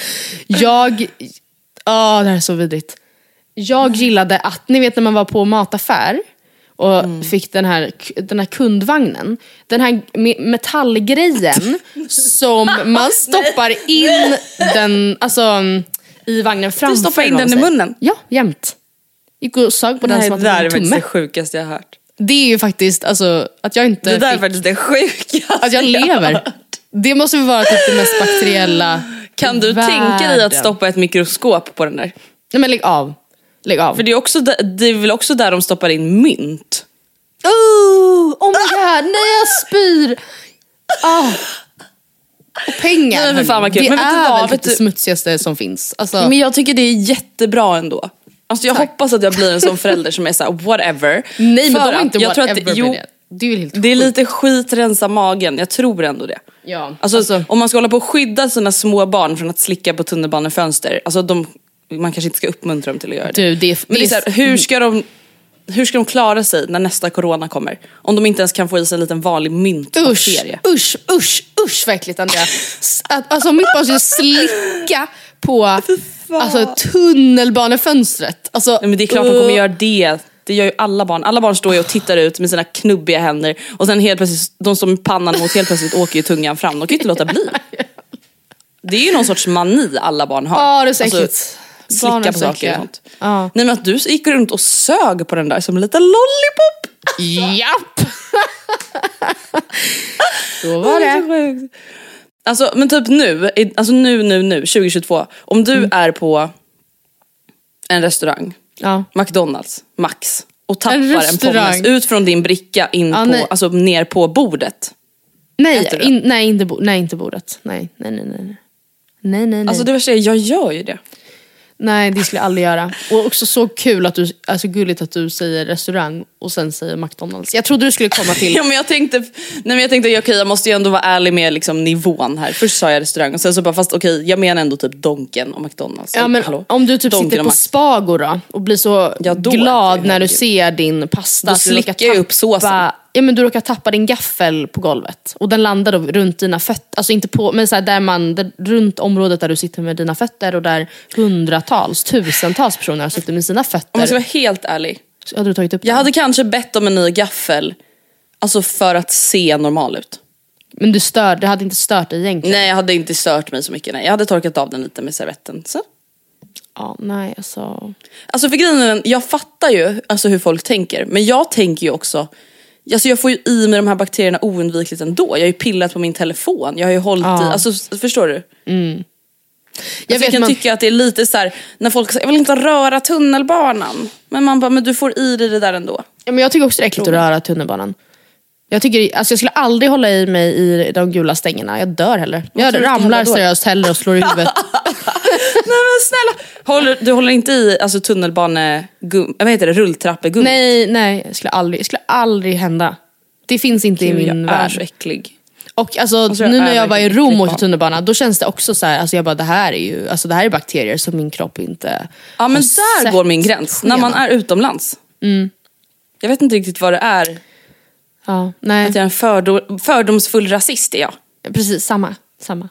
jag, ja det här är så vidrigt. Jag gillade att, ni vet när man var på mataffär och Mm. fick den här, den här kundvagnen. Den här me- metallgrejen (laughs) som man stoppar in den, alltså, i vagnen framför. stoppar in den i munnen? Ja, jämt. Gick och sög på den Nej, som det att där är det var en faktiskt det tumme. sjukaste jag har hört. Det är ju faktiskt alltså, att jag inte Det där är faktiskt det sjukaste att jag lever. Det måste vara typ det mest bakteriella Kan du i tänka dig att världen. stoppa ett mikroskop på den där? Nej men lägg av. Lägg av. För det är, också där, det är väl också där de stoppar in mynt? Oh, oh my god, nej jag spyr! Ah. Och pengar, Nej, men fan vad kul. det Men vet du är vad, väl vet typ det du- smutsigaste som finns. Alltså, Men jag tycker det är jättebra ändå. Alltså jag hoppas att jag blir en sån förälder som är såhär whatever. nej men För de är att inte jag tror whatever att det, jo, det. Det är helt det är sjukt. lite skit rensa magen, jag tror ändå det. Ja, Alltså, alltså- om man ska hålla på och skydda sina små barn från att slicka på tunnelbanefönster, alltså de, man kanske inte ska uppmuntra dem till att göra det. Du, det är- Men det är det så är- här, hur, ska de, hur ska de klara sig när nästa corona kommer? Om de inte ens kan få i sig en liten vanlig Usch, myntbakterie. usch, usch, usch vad äckligt Andrea. Att, alltså om mitt barn skulle slicka på alltså, tunnelbanefönstret. Alltså, Nej, men det är klart de kommer uh, göra det. Det gör ju alla barn. Alla barn står ju och tittar ut med sina knubbiga händer och sen helt plötsligt, de som med pannan mot helt plötsligt åker ju tungan fram. De kan ju inte låta bli. (laughs) Det är ju någon sorts mani alla barn har. Ja, det är så äckligt. Slicka på saker och sånt. Ja. Nej men att du gick runt och sög på den där som en liten lollipop. Japp! (laughs) Så var det. Alltså men typ nu, alltså nu, nu, nu, 2022. Om du Mm. är på en restaurang, Ja. McDonalds, Max och tappar En en, pommes ut från din bricka in Ja, på, nej. alltså ner på bordet. Nej, in, nej, inte bo, nej, inte bordet. Nej, nej, nej, nej. Nej, nej, nej. Alltså det värsta är, jag gör ju det. Nej, det skulle jag aldrig göra. Och också så kul att du, alltså gulligt att du säger restaurang och sen säger McDonalds. Jag trodde du skulle komma till... (laughs) Ja, men jag tänkte, nej, men jag tänkte okej jag måste ju ändå vara ärlig med liksom, nivån här. Först sa jag restaurang och sen så bara fast okej jag menar ändå typ Donken och McDonalds. Ja, men Hallå? om du typ Donken sitter på. Spago då och blir så Ja, glad när du ser din pasta. Då slickar jag upp såsen. Ja men du råkar tappa din gaffel på golvet och den landar då runt dina fötter, alltså inte på, men så här, där man, där, runt området där du sitter med dina fötter och där hundratals, tusentals personer har suttit med sina Om jag ska fötter. vara helt ärlig. Så hade du tagit upp Jag den. hade kanske bett om en ny gaffel. Alltså för att se normal ut. Men du stör, det hade inte stört dig egentligen? Nej jag hade inte stört mig så mycket. Nej. Jag hade torkat av den lite med servetten. Så. Ja, nej alltså. Alltså för grejen är jag fattar ju alltså, hur folk tänker. Men jag tänker ju också, alltså jag får ju i mig de här bakterierna oundvikligt ändå. Jag har ju pillat på min telefon, jag har ju hållit Ja. i, alltså förstår du? Jag, Jag, alltså, jag kan man, tycka att det är lite så här när folk säger jag vill inte röra tunnelbanan. Men man bara, men du får i dig det där ändå. ja, men jag tycker också det är äckligt att röra tunnelbanan. Jag, tycker, alltså jag skulle aldrig hålla i mig i de gula stängerna, jag dör heller. Jag ska ramlar seriöst hellre och slår i huvudet. (laughs) Snälla! Håller, du håller inte i alltså, tunnelbane, gum, vad heter det, rulltrappegummi? nej, nej, det skulle aldrig, skulle aldrig hända. Det finns inte i Gud, min jag är värld. så äcklig. Och alltså, Alltså, jag nu är när jag var i Rom och åkte tunnelbana, då känns det också så här, alltså jag bara det här är ju, alltså det här är bakterier som min kropp inte Ja men där sett går min gräns, när man är utomlands. Jag vet inte riktigt vad det är. Ja, nej, Att jag är en fördom, fördomsfull rasist är jag. precis samma, samma.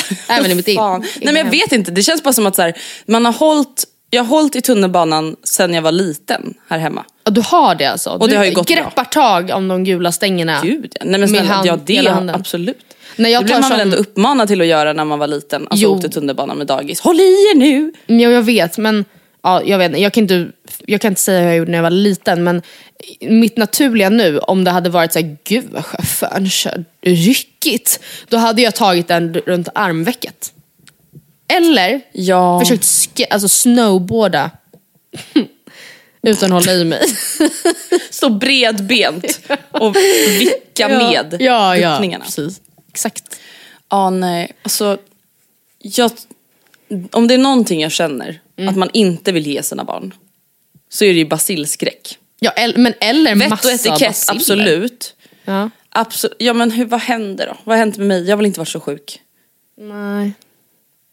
(laughs) Även i mitt eget. Nej men jag vet inte, det känns bara som att så här, man har hållit, jag har hållit i tunnelbanan sen jag var liten här hemma. Ja, du har det alltså? Och det du har ju gått greppar bra. tag om de gula stängerna. Gud ja. Nej men snälla, hand- ja det handen. absolut. När jag det blev man väl ändå uppmanad till att göra när man var liten. Alltså Jo. åkte tunnelbanan med dagis. Håll i er nu! Ja, jag vet, men ja, jag, vet, inte. jag, kan inte, jag kan inte säga hur jag gjorde när jag var liten, men mitt naturliga nu, om det hade varit så här, gud vad chauffören kör ryckigt, då hade jag tagit den runt armvecket. Eller Ja. försökt sk- alltså snowboarda (laughs) utan att hålla i mig. (laughs) Stå bredbent och vicka (laughs) med ja, ja, guppningarna. precis. Exakt. Ja, nej. Alltså, jag, om det är någonting jag känner Mm. att man inte vill ge sina barn så är det ju basilskräck. Ja, el- men eller Vett massa och etikett, baciller. absolut. Ja. Absolut. Ja men hur, vad händer då? Vad har hänt med mig? Jag vill inte vara så sjuk. Nej.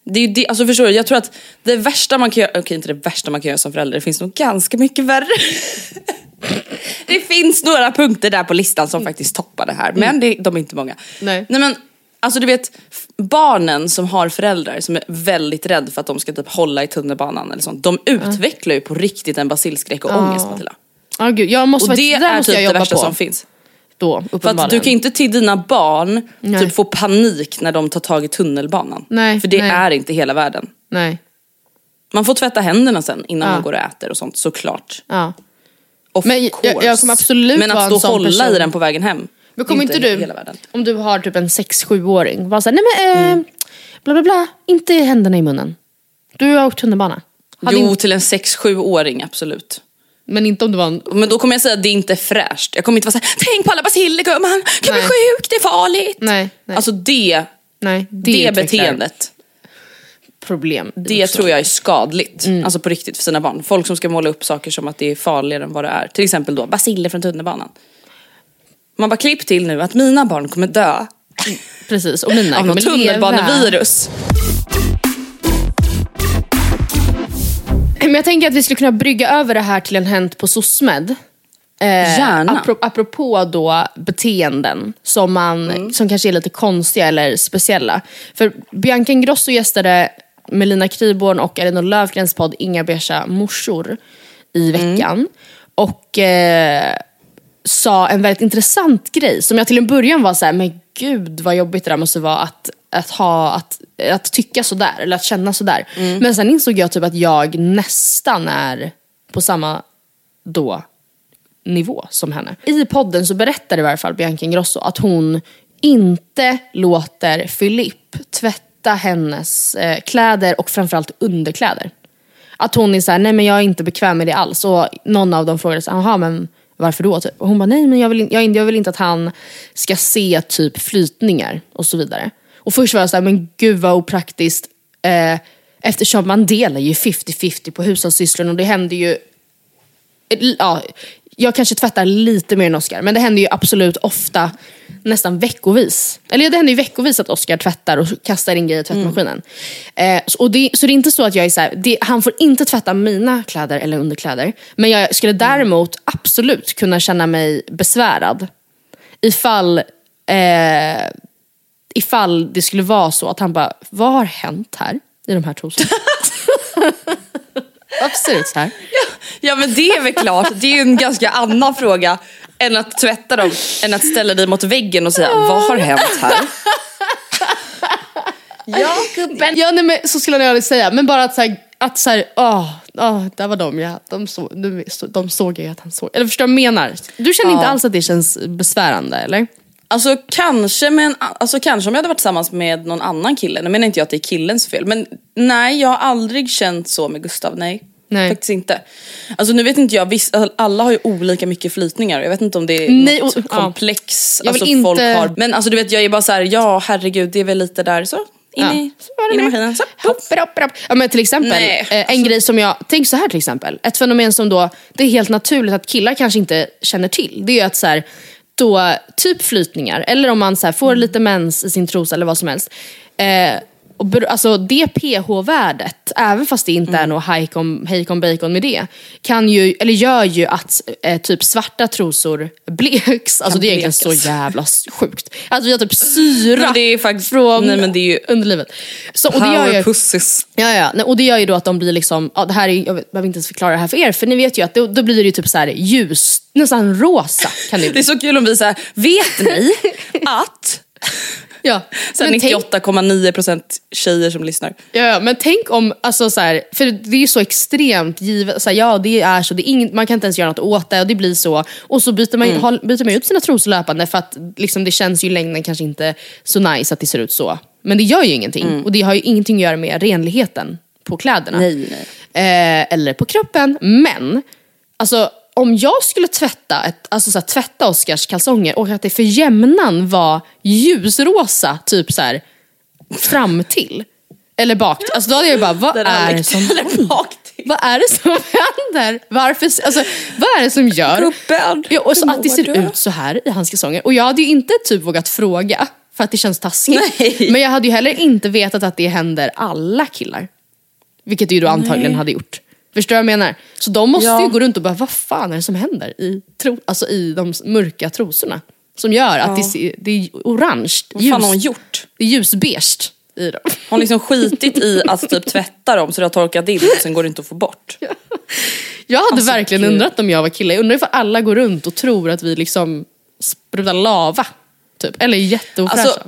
Det är det, alltså förstår du, jag tror att det värsta man kan göra, okej inte det värsta man kan göra som förälder, det finns nog ganska mycket värre. (laughs) det finns några punkter där på listan som faktiskt toppar det här, men det, de är inte många. Nej. Nej men, alltså du vet, barnen som har föräldrar som är väldigt rädda för att de ska typ hålla i tunnelbanan eller sånt, de utvecklar ju på riktigt en basilskräck och ångest Matilda. Ja, gud, jag måste Och faktiskt, det där är typ jag det värsta på. som finns. Då, För att du kan inte till dina barn Nej. typ få panik när de tar tag i tunnelbanan. Nej, För det nej. är inte hela världen. Nej. Man får tvätta händerna sen innan Ja. man går och äter och sånt såklart. Ja. Of Men jag- course. jag kommer absolut Men att stå och hålla person. i den på vägen hem. Men kommer inte, du, hela världen. om du har typ en 6-7-åring, vara såhär, nej men eh, Mm. bla bla bla, inte händerna i munnen. Du har åkt tunnelbana. Hade Jo, in- till en 6-7-åring absolut. Men inte om du var en... Men då kommer jag säga att det inte är fräscht. Jag kommer inte vara såhär, tänk på alla basilikum, han kan bli Nej. sjuk, det är farligt. Nej, nej. Alltså det, nej, det, utvecklar beteendet. Problem. Det också. tror jag är skadligt. Mm. Alltså på riktigt för sina barn. Folk som ska måla upp saker som att det är farligare än vad det är. Till exempel då basiller från tunnelbanan. Man bara klipp till nu att mina barn kommer dö Precis, och mina av något kommer leva. tunnelbanevirus. Men jag tänker att vi skulle kunna brygga över det här till en Hänt på SOSMED. Eh, Gärna. apro- apropå då beteenden som, man, Mm. som kanske är lite konstiga eller speciella. För Bianca Ingrosso gästade Melina Kriborn och Elinor Löfgrens podd Inga beiga morsor i Mm. veckan. Och eh, sa en väldigt intressant grej som jag till en början var så här, men gud vad jobbigt det där måste vara att, att, ha, att, att tycka sådär eller att känna sådär. Men sen insåg jag typ att jag nästan är på samma då nivå som henne. I podden så berättade i varje fall Bianca Ingrosso att hon inte låter Philip tvätta hennes eh, kläder och framförallt underkläder. Att hon är såhär, nej men jag är inte bekväm med det alls. Och någon av dem frågade, jaha men varför då? Typ. Och hon bara, nej men jag vill, in- jag, jag vill inte att han ska se typ flytningar och så vidare. Och först var jag såhär, men gud vad opraktiskt. Eh, eftersom man delar ju 50-50 på hushållssysslorna och det händer ju ja, jag kanske tvättar lite mer än Oscar, men det händer ju absolut ofta nästan veckovis. Eller ja, det händer ju veckovis att Oscar tvättar och kastar in grejer i tvättmaskinen. Eh, så, och det, så det är inte så att jag är så här, det, han får inte tvätta mina kläder eller underkläder. Men jag skulle däremot absolut kunna känna mig besvärad ifall, eh, ifall det skulle vara så att han bara, vad har hänt här i de här trosorna? Varför ser det ut så här? Ja men det är väl klart, det är ju en ganska annan fråga än att tvätta dem, än att ställa dig mot väggen och säga vad har hänt här? Ja gubben. Ja nej, men så skulle jag aldrig säga. Men bara att så här, att så här, åh, åh, där var de ja. De, så, de, de såg jag att han såg. Eller förstår du vad jag menar? Du känner inte Ja. alls att det känns besvärande eller? Alltså kanske, med en, alltså kanske om jag hade varit tillsammans med någon annan kille, nu menar inte jag att det är killens fel, men nej jag har aldrig känt så med Gustav, nej. Nej. Faktiskt inte. Alltså nu vet inte jag, visst, alla har ju olika mycket flytningar, jag vet inte om det är Nej, något och- ja. komplex vill alltså, inte- folk har. Men alltså du vet jag är bara så här, ja herregud det är väl lite där så, in, Ja. i, Så in i maskinen. Så, Hopp, hopp, hopp. Ja, men till exempel, Nej, eh, en alltså- grej som jag, tänk så här till exempel, ett fenomen som då, det är helt naturligt att killar kanske inte känner till. Det är ju att så här, då, typ flytningar, eller om man så här, får lite mens i sin trosa eller vad som helst. Eh, och alltså det pH-värdet, även fast det inte är Mm. något hejkon, hejkon bacon med det, kan ju, eller gör ju att eh, typ svarta trosor bleks. Alltså det är egentligen så jävla sjukt. Alltså vi har typ syra det är faktiskt- från nej, men det är ju- underlivet. Så, och det gör ju, pussis. Ja, ja. Nej, Och det gör ju då att de blir liksom, ja, det här är, jag behöver inte ens förklara det här för er, för ni vet ju att då, då blir det ju typ så här ljus, nästan rosa kan det (laughs) Det är bli. så kul om vi säger, vet ni (laughs) att Ja. så här Men tänk, 98,9% tjejer som lyssnar. ja, men tänk om, alltså så här, för det är ju så extremt givet, så här, ja det är så, det är inget, man kan inte ens göra något åt det och det blir så. Och så byter man, Mm. håll- byter man ut sina trosor löpande för att liksom, det känns ju i längden kanske inte så nice att det ser ut så. Men det gör ju ingenting och det har ju ingenting att göra med renligheten på kläderna. Mm. Nej, nej. eh, eller på kroppen. Men, alltså om jag skulle tvätta, ett, alltså, så här, tvätta Oscars kalsonger och att det för jämnan var ljusrosa, typ så här fram till. Eller bak Alltså då hade jag ju bara, vad är det som (laughs) vad är det som händer? Varför, alltså, vad är det som gör ja, och så att det ser du? ut så här i hans kalsonger? Och jag hade ju inte typ vågat fråga för att det känns taskigt. Nej. Men jag hade ju heller inte vetat att det händer alla killar. Vilket det ju då antagligen hade gjort. Förstår du vad jag menar? Så de måste Ja. ju gå runt och bara, vad fan är det som händer i, tro, alltså i de mörka trosorna? Som gör att det, ser, det är orange, Vad fan har hon ljus, gjort? det är ljusbeige i dem. Har hon liksom skitit i att typ tvätta dem så det har torkat in och sen går det inte att få bort? (laughs) Jag hade Alltså, verkligen gud. undrat om jag var kille. Jag undrar ifall alla går runt och tror att vi liksom sprutar lava. Typ. Eller är jätteofräscha. Alltså,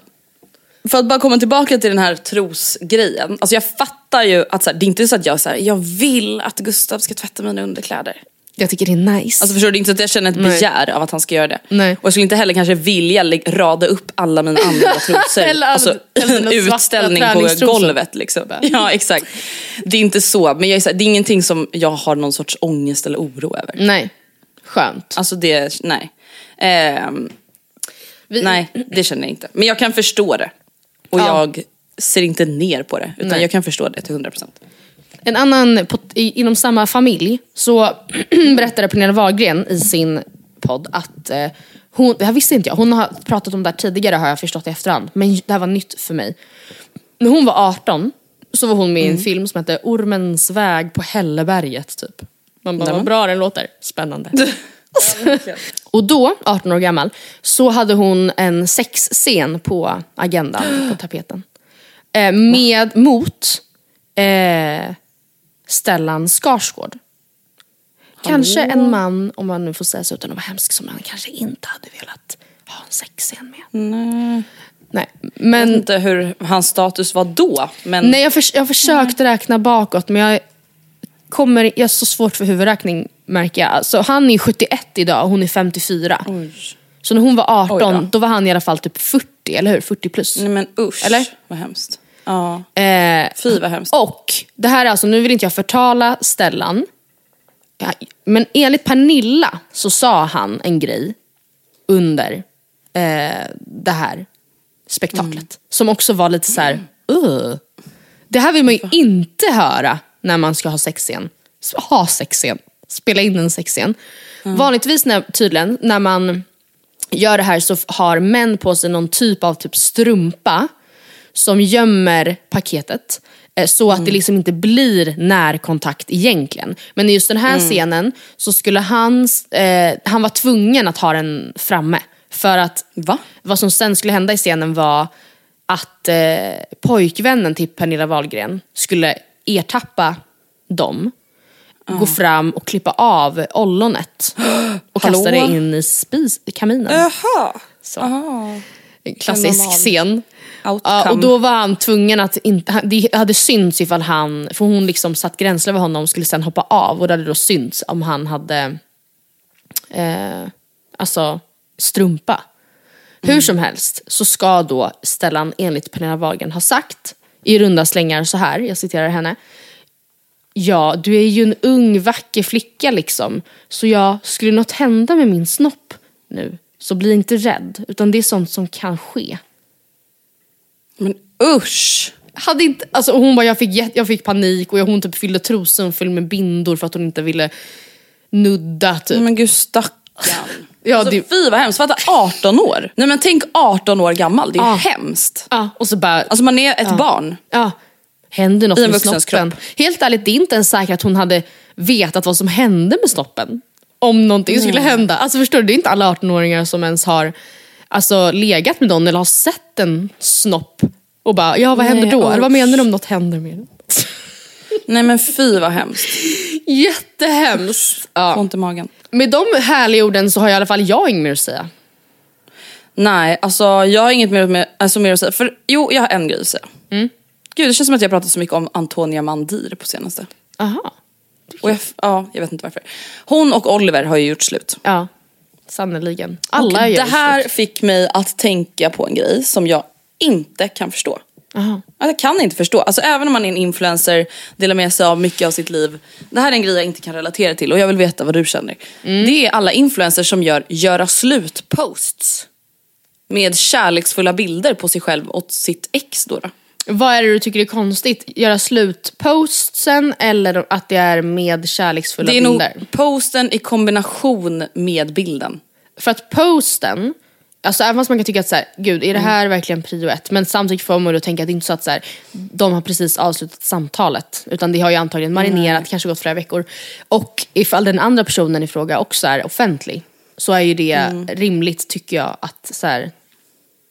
för att bara komma tillbaka till den här trosgrejen. Alltså jag fattar ju att så här, det är inte så att jag, så här, jag vill att Gustav ska tvätta mina underkläder. jag tycker det är nice. Alltså förstår du, det är inte så att jag känner ett Nej. begär av att han ska göra det. Nej. Och jag skulle inte heller kanske vilja rada upp alla mina andra (laughs) trosor. Eller alltså eller en (laughs) utställning på golvet liksom. Ja exakt. Det är inte så, men jag är så här, det är ingenting som jag har någon sorts ångest eller oro över. Nej, skönt. Alltså det, nej. Ehm, Vi- nej, det känner jag inte. Men jag kan förstå det. Och Ja. jag ser inte ner på det. Utan Nej. jag kan förstå det till 100%. En annan, på, i, inom samma familj, så (clears throat) berättade Pernilla Wahlgren i sin podd att eh, hon, det här visste inte jag, hon har pratat om det här tidigare har jag förstått i efterhand, men det här var nytt för mig. När hon var 18 så var hon med i en film som hette Ormens väg på Hälleberget typ. Man bara, vad bra den låter, spännande. (laughs) Och då, 18 år gammal, så hade hon en sexscen på agendan, (gasps) på tapeten. Eh, med, mot eh, Stellan Skarsgård. Kanske en man, om man nu får säga så utan att vara hemsk, som man kanske inte hade velat ha en sexscen med. Nej. Nej. Jag vet Men inte hur hans status var då. Men Nej, jag, har försökt räkna bakåt men jag kommer, jag har så svårt för huvudräkning märker jag. Så han är 71 idag och hon är 54. Så när hon var 18 Oj då. då. var han i alla fall typ 40, eller hur? 40 plus. Nej men usch, Eller? vad hemskt. Ja, Eh, fy vad hemskt. och det här är alltså, nu vill inte jag förtala Stellan. Men enligt Pernilla så sa han en grej under eh, det här spektaklet. Mm. Som också var lite så här, "Ugh." Det här vill man ju inte höra när man ska ha sexscen. S- Ha sexscen. Spela in en sexscen. Mm. Vanligtvis när, tydligen, när man gör det här så har män på sig någon typ av typ strumpa som gömmer paketet. eh, Så att det liksom inte blir närkontakt egentligen. Men i just den här scenen så skulle han, eh, han var tvungen att ha den framme. För att Va? vad som sen skulle hända i scenen var att eh, pojkvännen till Pernilla Wahlgren skulle ertappa dem, gå fram och klippa av ollonet (gasps) och Hallå? kasta det in i, spis, i kaminen. Jaha. En klassisk scen. Ja, och då var han tvungen att inte, han- det hade synts ifall han, för hon liksom satt gränslös över honom och skulle sen hoppa av och det hade då synts om han hade eh, alltså strumpa. Hur som helst så ska då Stellan enligt Pernilla Wahlgren ha sagt i runda slängar så här, jag citerar henne. Ja, du är ju en ung vacker flicka liksom. Så ja, skulle något hända med min snopp nu så bli inte rädd. Utan det är sånt som kan ske. Men usch. Hade inte, alltså hon bara, jag fick, jag fick panik och jag, hon typ fyllde trosen full med bindor för att hon inte ville nudda typ. Men gud stackarn. (laughs) Ja, alltså, det- Fy vad hemskt, fatta 18 år. Nej men tänk 18 år gammal, det är Ja. hemskt. Ja, och så bara, Alltså man är ett barn. ja, händer något I med snoppen. kropp. Helt ärligt, det är inte ens säkert att hon hade vetat vad som hände med snoppen. Om någonting skulle hända. Alltså förstår du, det är inte alla 18-åringar som ens har alltså, legat med någon eller har sett en snopp och bara, ja vad händer Nej, då? Eller vad menar du om något händer med den? (laughs) Nej men fy vad hemskt. Jättehemskt. Ja. ont i magen. Med de härliga orden så har i alla fall jag inget mer att säga. Nej, alltså jag har inget mer, alltså, mer att säga. För, jo, jag har en grej att säga. Mm. Gud, det känns som att jag pratat så mycket om Antonia Mandir på senaste. Aha. Och jag, ja, jag vet inte varför. Hon och Oliver har ju gjort slut. Ja, sannerligen. Och Alla gör det här slut. fick mig att tänka på en grej som jag inte kan förstå. Aha. Alltså, jag kan inte förstå. Alltså, även om man är en influencer, delar med sig av mycket av sitt liv. Det här är en grej jag inte kan relatera till och jag vill veta vad du känner. Mm. Det är alla influencers som gör göra slut-posts. Med kärleksfulla bilder på sig själv och sitt ex då. då. Vad är det du tycker är konstigt? Göra slut postsen eller att det är med kärleksfulla Det är nog bilder? posten i kombination med bilden. För att posten, alltså även fast man kan tycka att så här, gud är det här verkligen prio ett? Men samtidigt får man ju tänka att det är inte så att så här, de har precis avslutat samtalet. Utan det har ju antagligen marinerat, kanske gått flera veckor. Och ifall den andra personen i fråga också är offentlig så är ju det rimligt tycker jag att så här,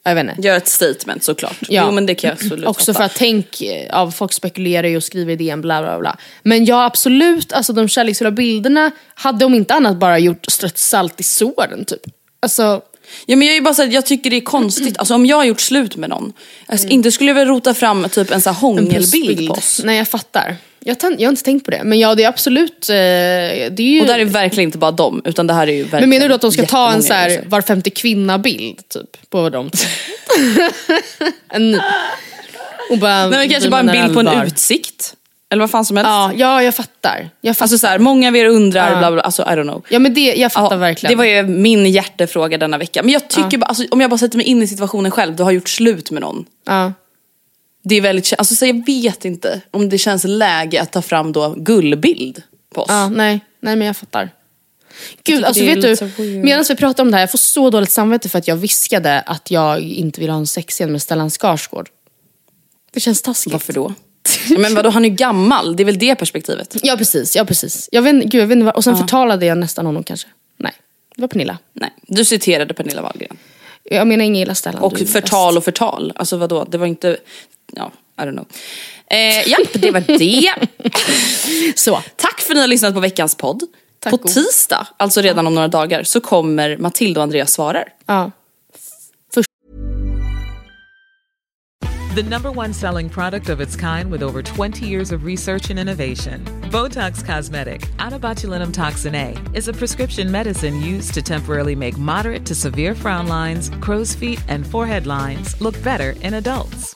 Jag vet inte. Gör ett statement såklart. Ja. Jo men det kan jag absolut Också för att tänk, eh, ja, folk spekulerar ju och skriver idén bla bla bla. Men ja absolut, alltså de kärleksfulla bilderna hade om inte annat bara gjort strött salt i såren typ. Alltså, Ja men jag är bara så här, jag tycker det är konstigt, alltså om jag har gjort slut med någon, alltså, inte skulle jag väl rota fram typ en sån här Mm. hångelbild på oss. Nej jag fattar. Jag, jag har inte tänkt på det. Men ja det är absolut, eh, det är ju... Och där är verkligen inte bara dem, utan det här är ju verkligen men menar du att de ska ta en så här, var femte kvinna-bild typ? På dem? (laughs) en, och bara, Nej men kanske bara en bild på en utsikt. Eller vad fan som helst. Ja, ja jag fattar. Jag fattar. Alltså så här, många av er undrar, Ja. bla bla, alltså I don't know. ja men det, jag fattar Ja, verkligen. Det var ju min hjärtefråga denna vecka. Men jag tycker bara, alltså, om jag bara sätter mig in i situationen själv, du har gjort slut med någon. ja. Det är väldigt, alltså så jag vet inte om det känns läge att ta fram då gullbild på oss. Ja, nej, nej men jag fattar. Gud, alltså vet du, medan vi pratar om det här, jag får så dåligt samvete för att jag viskade att jag inte vill ha en sexscen med Stellan Skarsgård. Det känns taskigt. Varför då? Ja, men vadå, han är ju gammal, det är väl det perspektivet. Ja precis, ja precis. Jag vet, gud, jag vet inte och sen förtalade jag nästan honom kanske. Nej, det var Pernilla. Nej, du citerade Pernilla Wahlgren. Jag menar inget illa Stellan. Och förtal och förtal, alltså vadå, det var inte, ja, I don't know. Eh, ja, det var det. (laughs) Så. Tack för att ni har lyssnat på veckans podd. Tack på och- tisdag, alltså redan om några dagar, så kommer Matilda och Andreas svarar. Ja. The number one selling product of its kind with over 20 years of research and innovation. Botox Cosmetic, out of botulinum toxin A, is a prescription medicine used to temporarily make moderate to severe frown lines, crow's feet, and forehead lines look better in adults.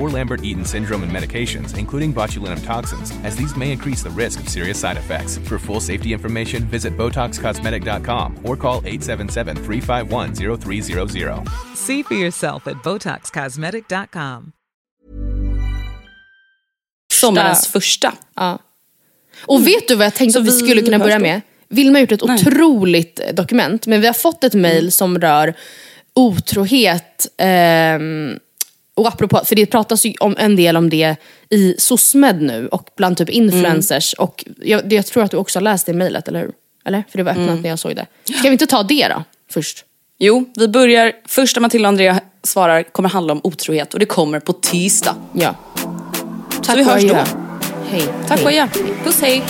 or Lambert-Eaton syndrome and medications, including botulinum toxins, as these may increase the risk of serious side effects. For full safety information, visit BotoxCosmetic.com or call 877-351-0300. See for yourself at BotoxCosmetic.com. Sommarens första. Ja. Och vet du vad jag tänkte Så att vi skulle kunna börja med? Vilma har gjort ett otroligt eh, dokument, men vi har fått ett mail som rör otrohet. ehm, och apropå, för det pratas ju om en del om det i SOSMED nu och bland typ influencers. Och jag, jag tror att du också har läst det mejlet, eller hur? Eller? För det var öppnat när jag såg det. Ska vi inte ta det då, först? Jo, vi börjar, första Matilda och Andrea svarar kommer handla om otrohet och det kommer på tisdag. Ja. Så vi hörs då. Hej. Tack Hej. och adjö. Puss hej.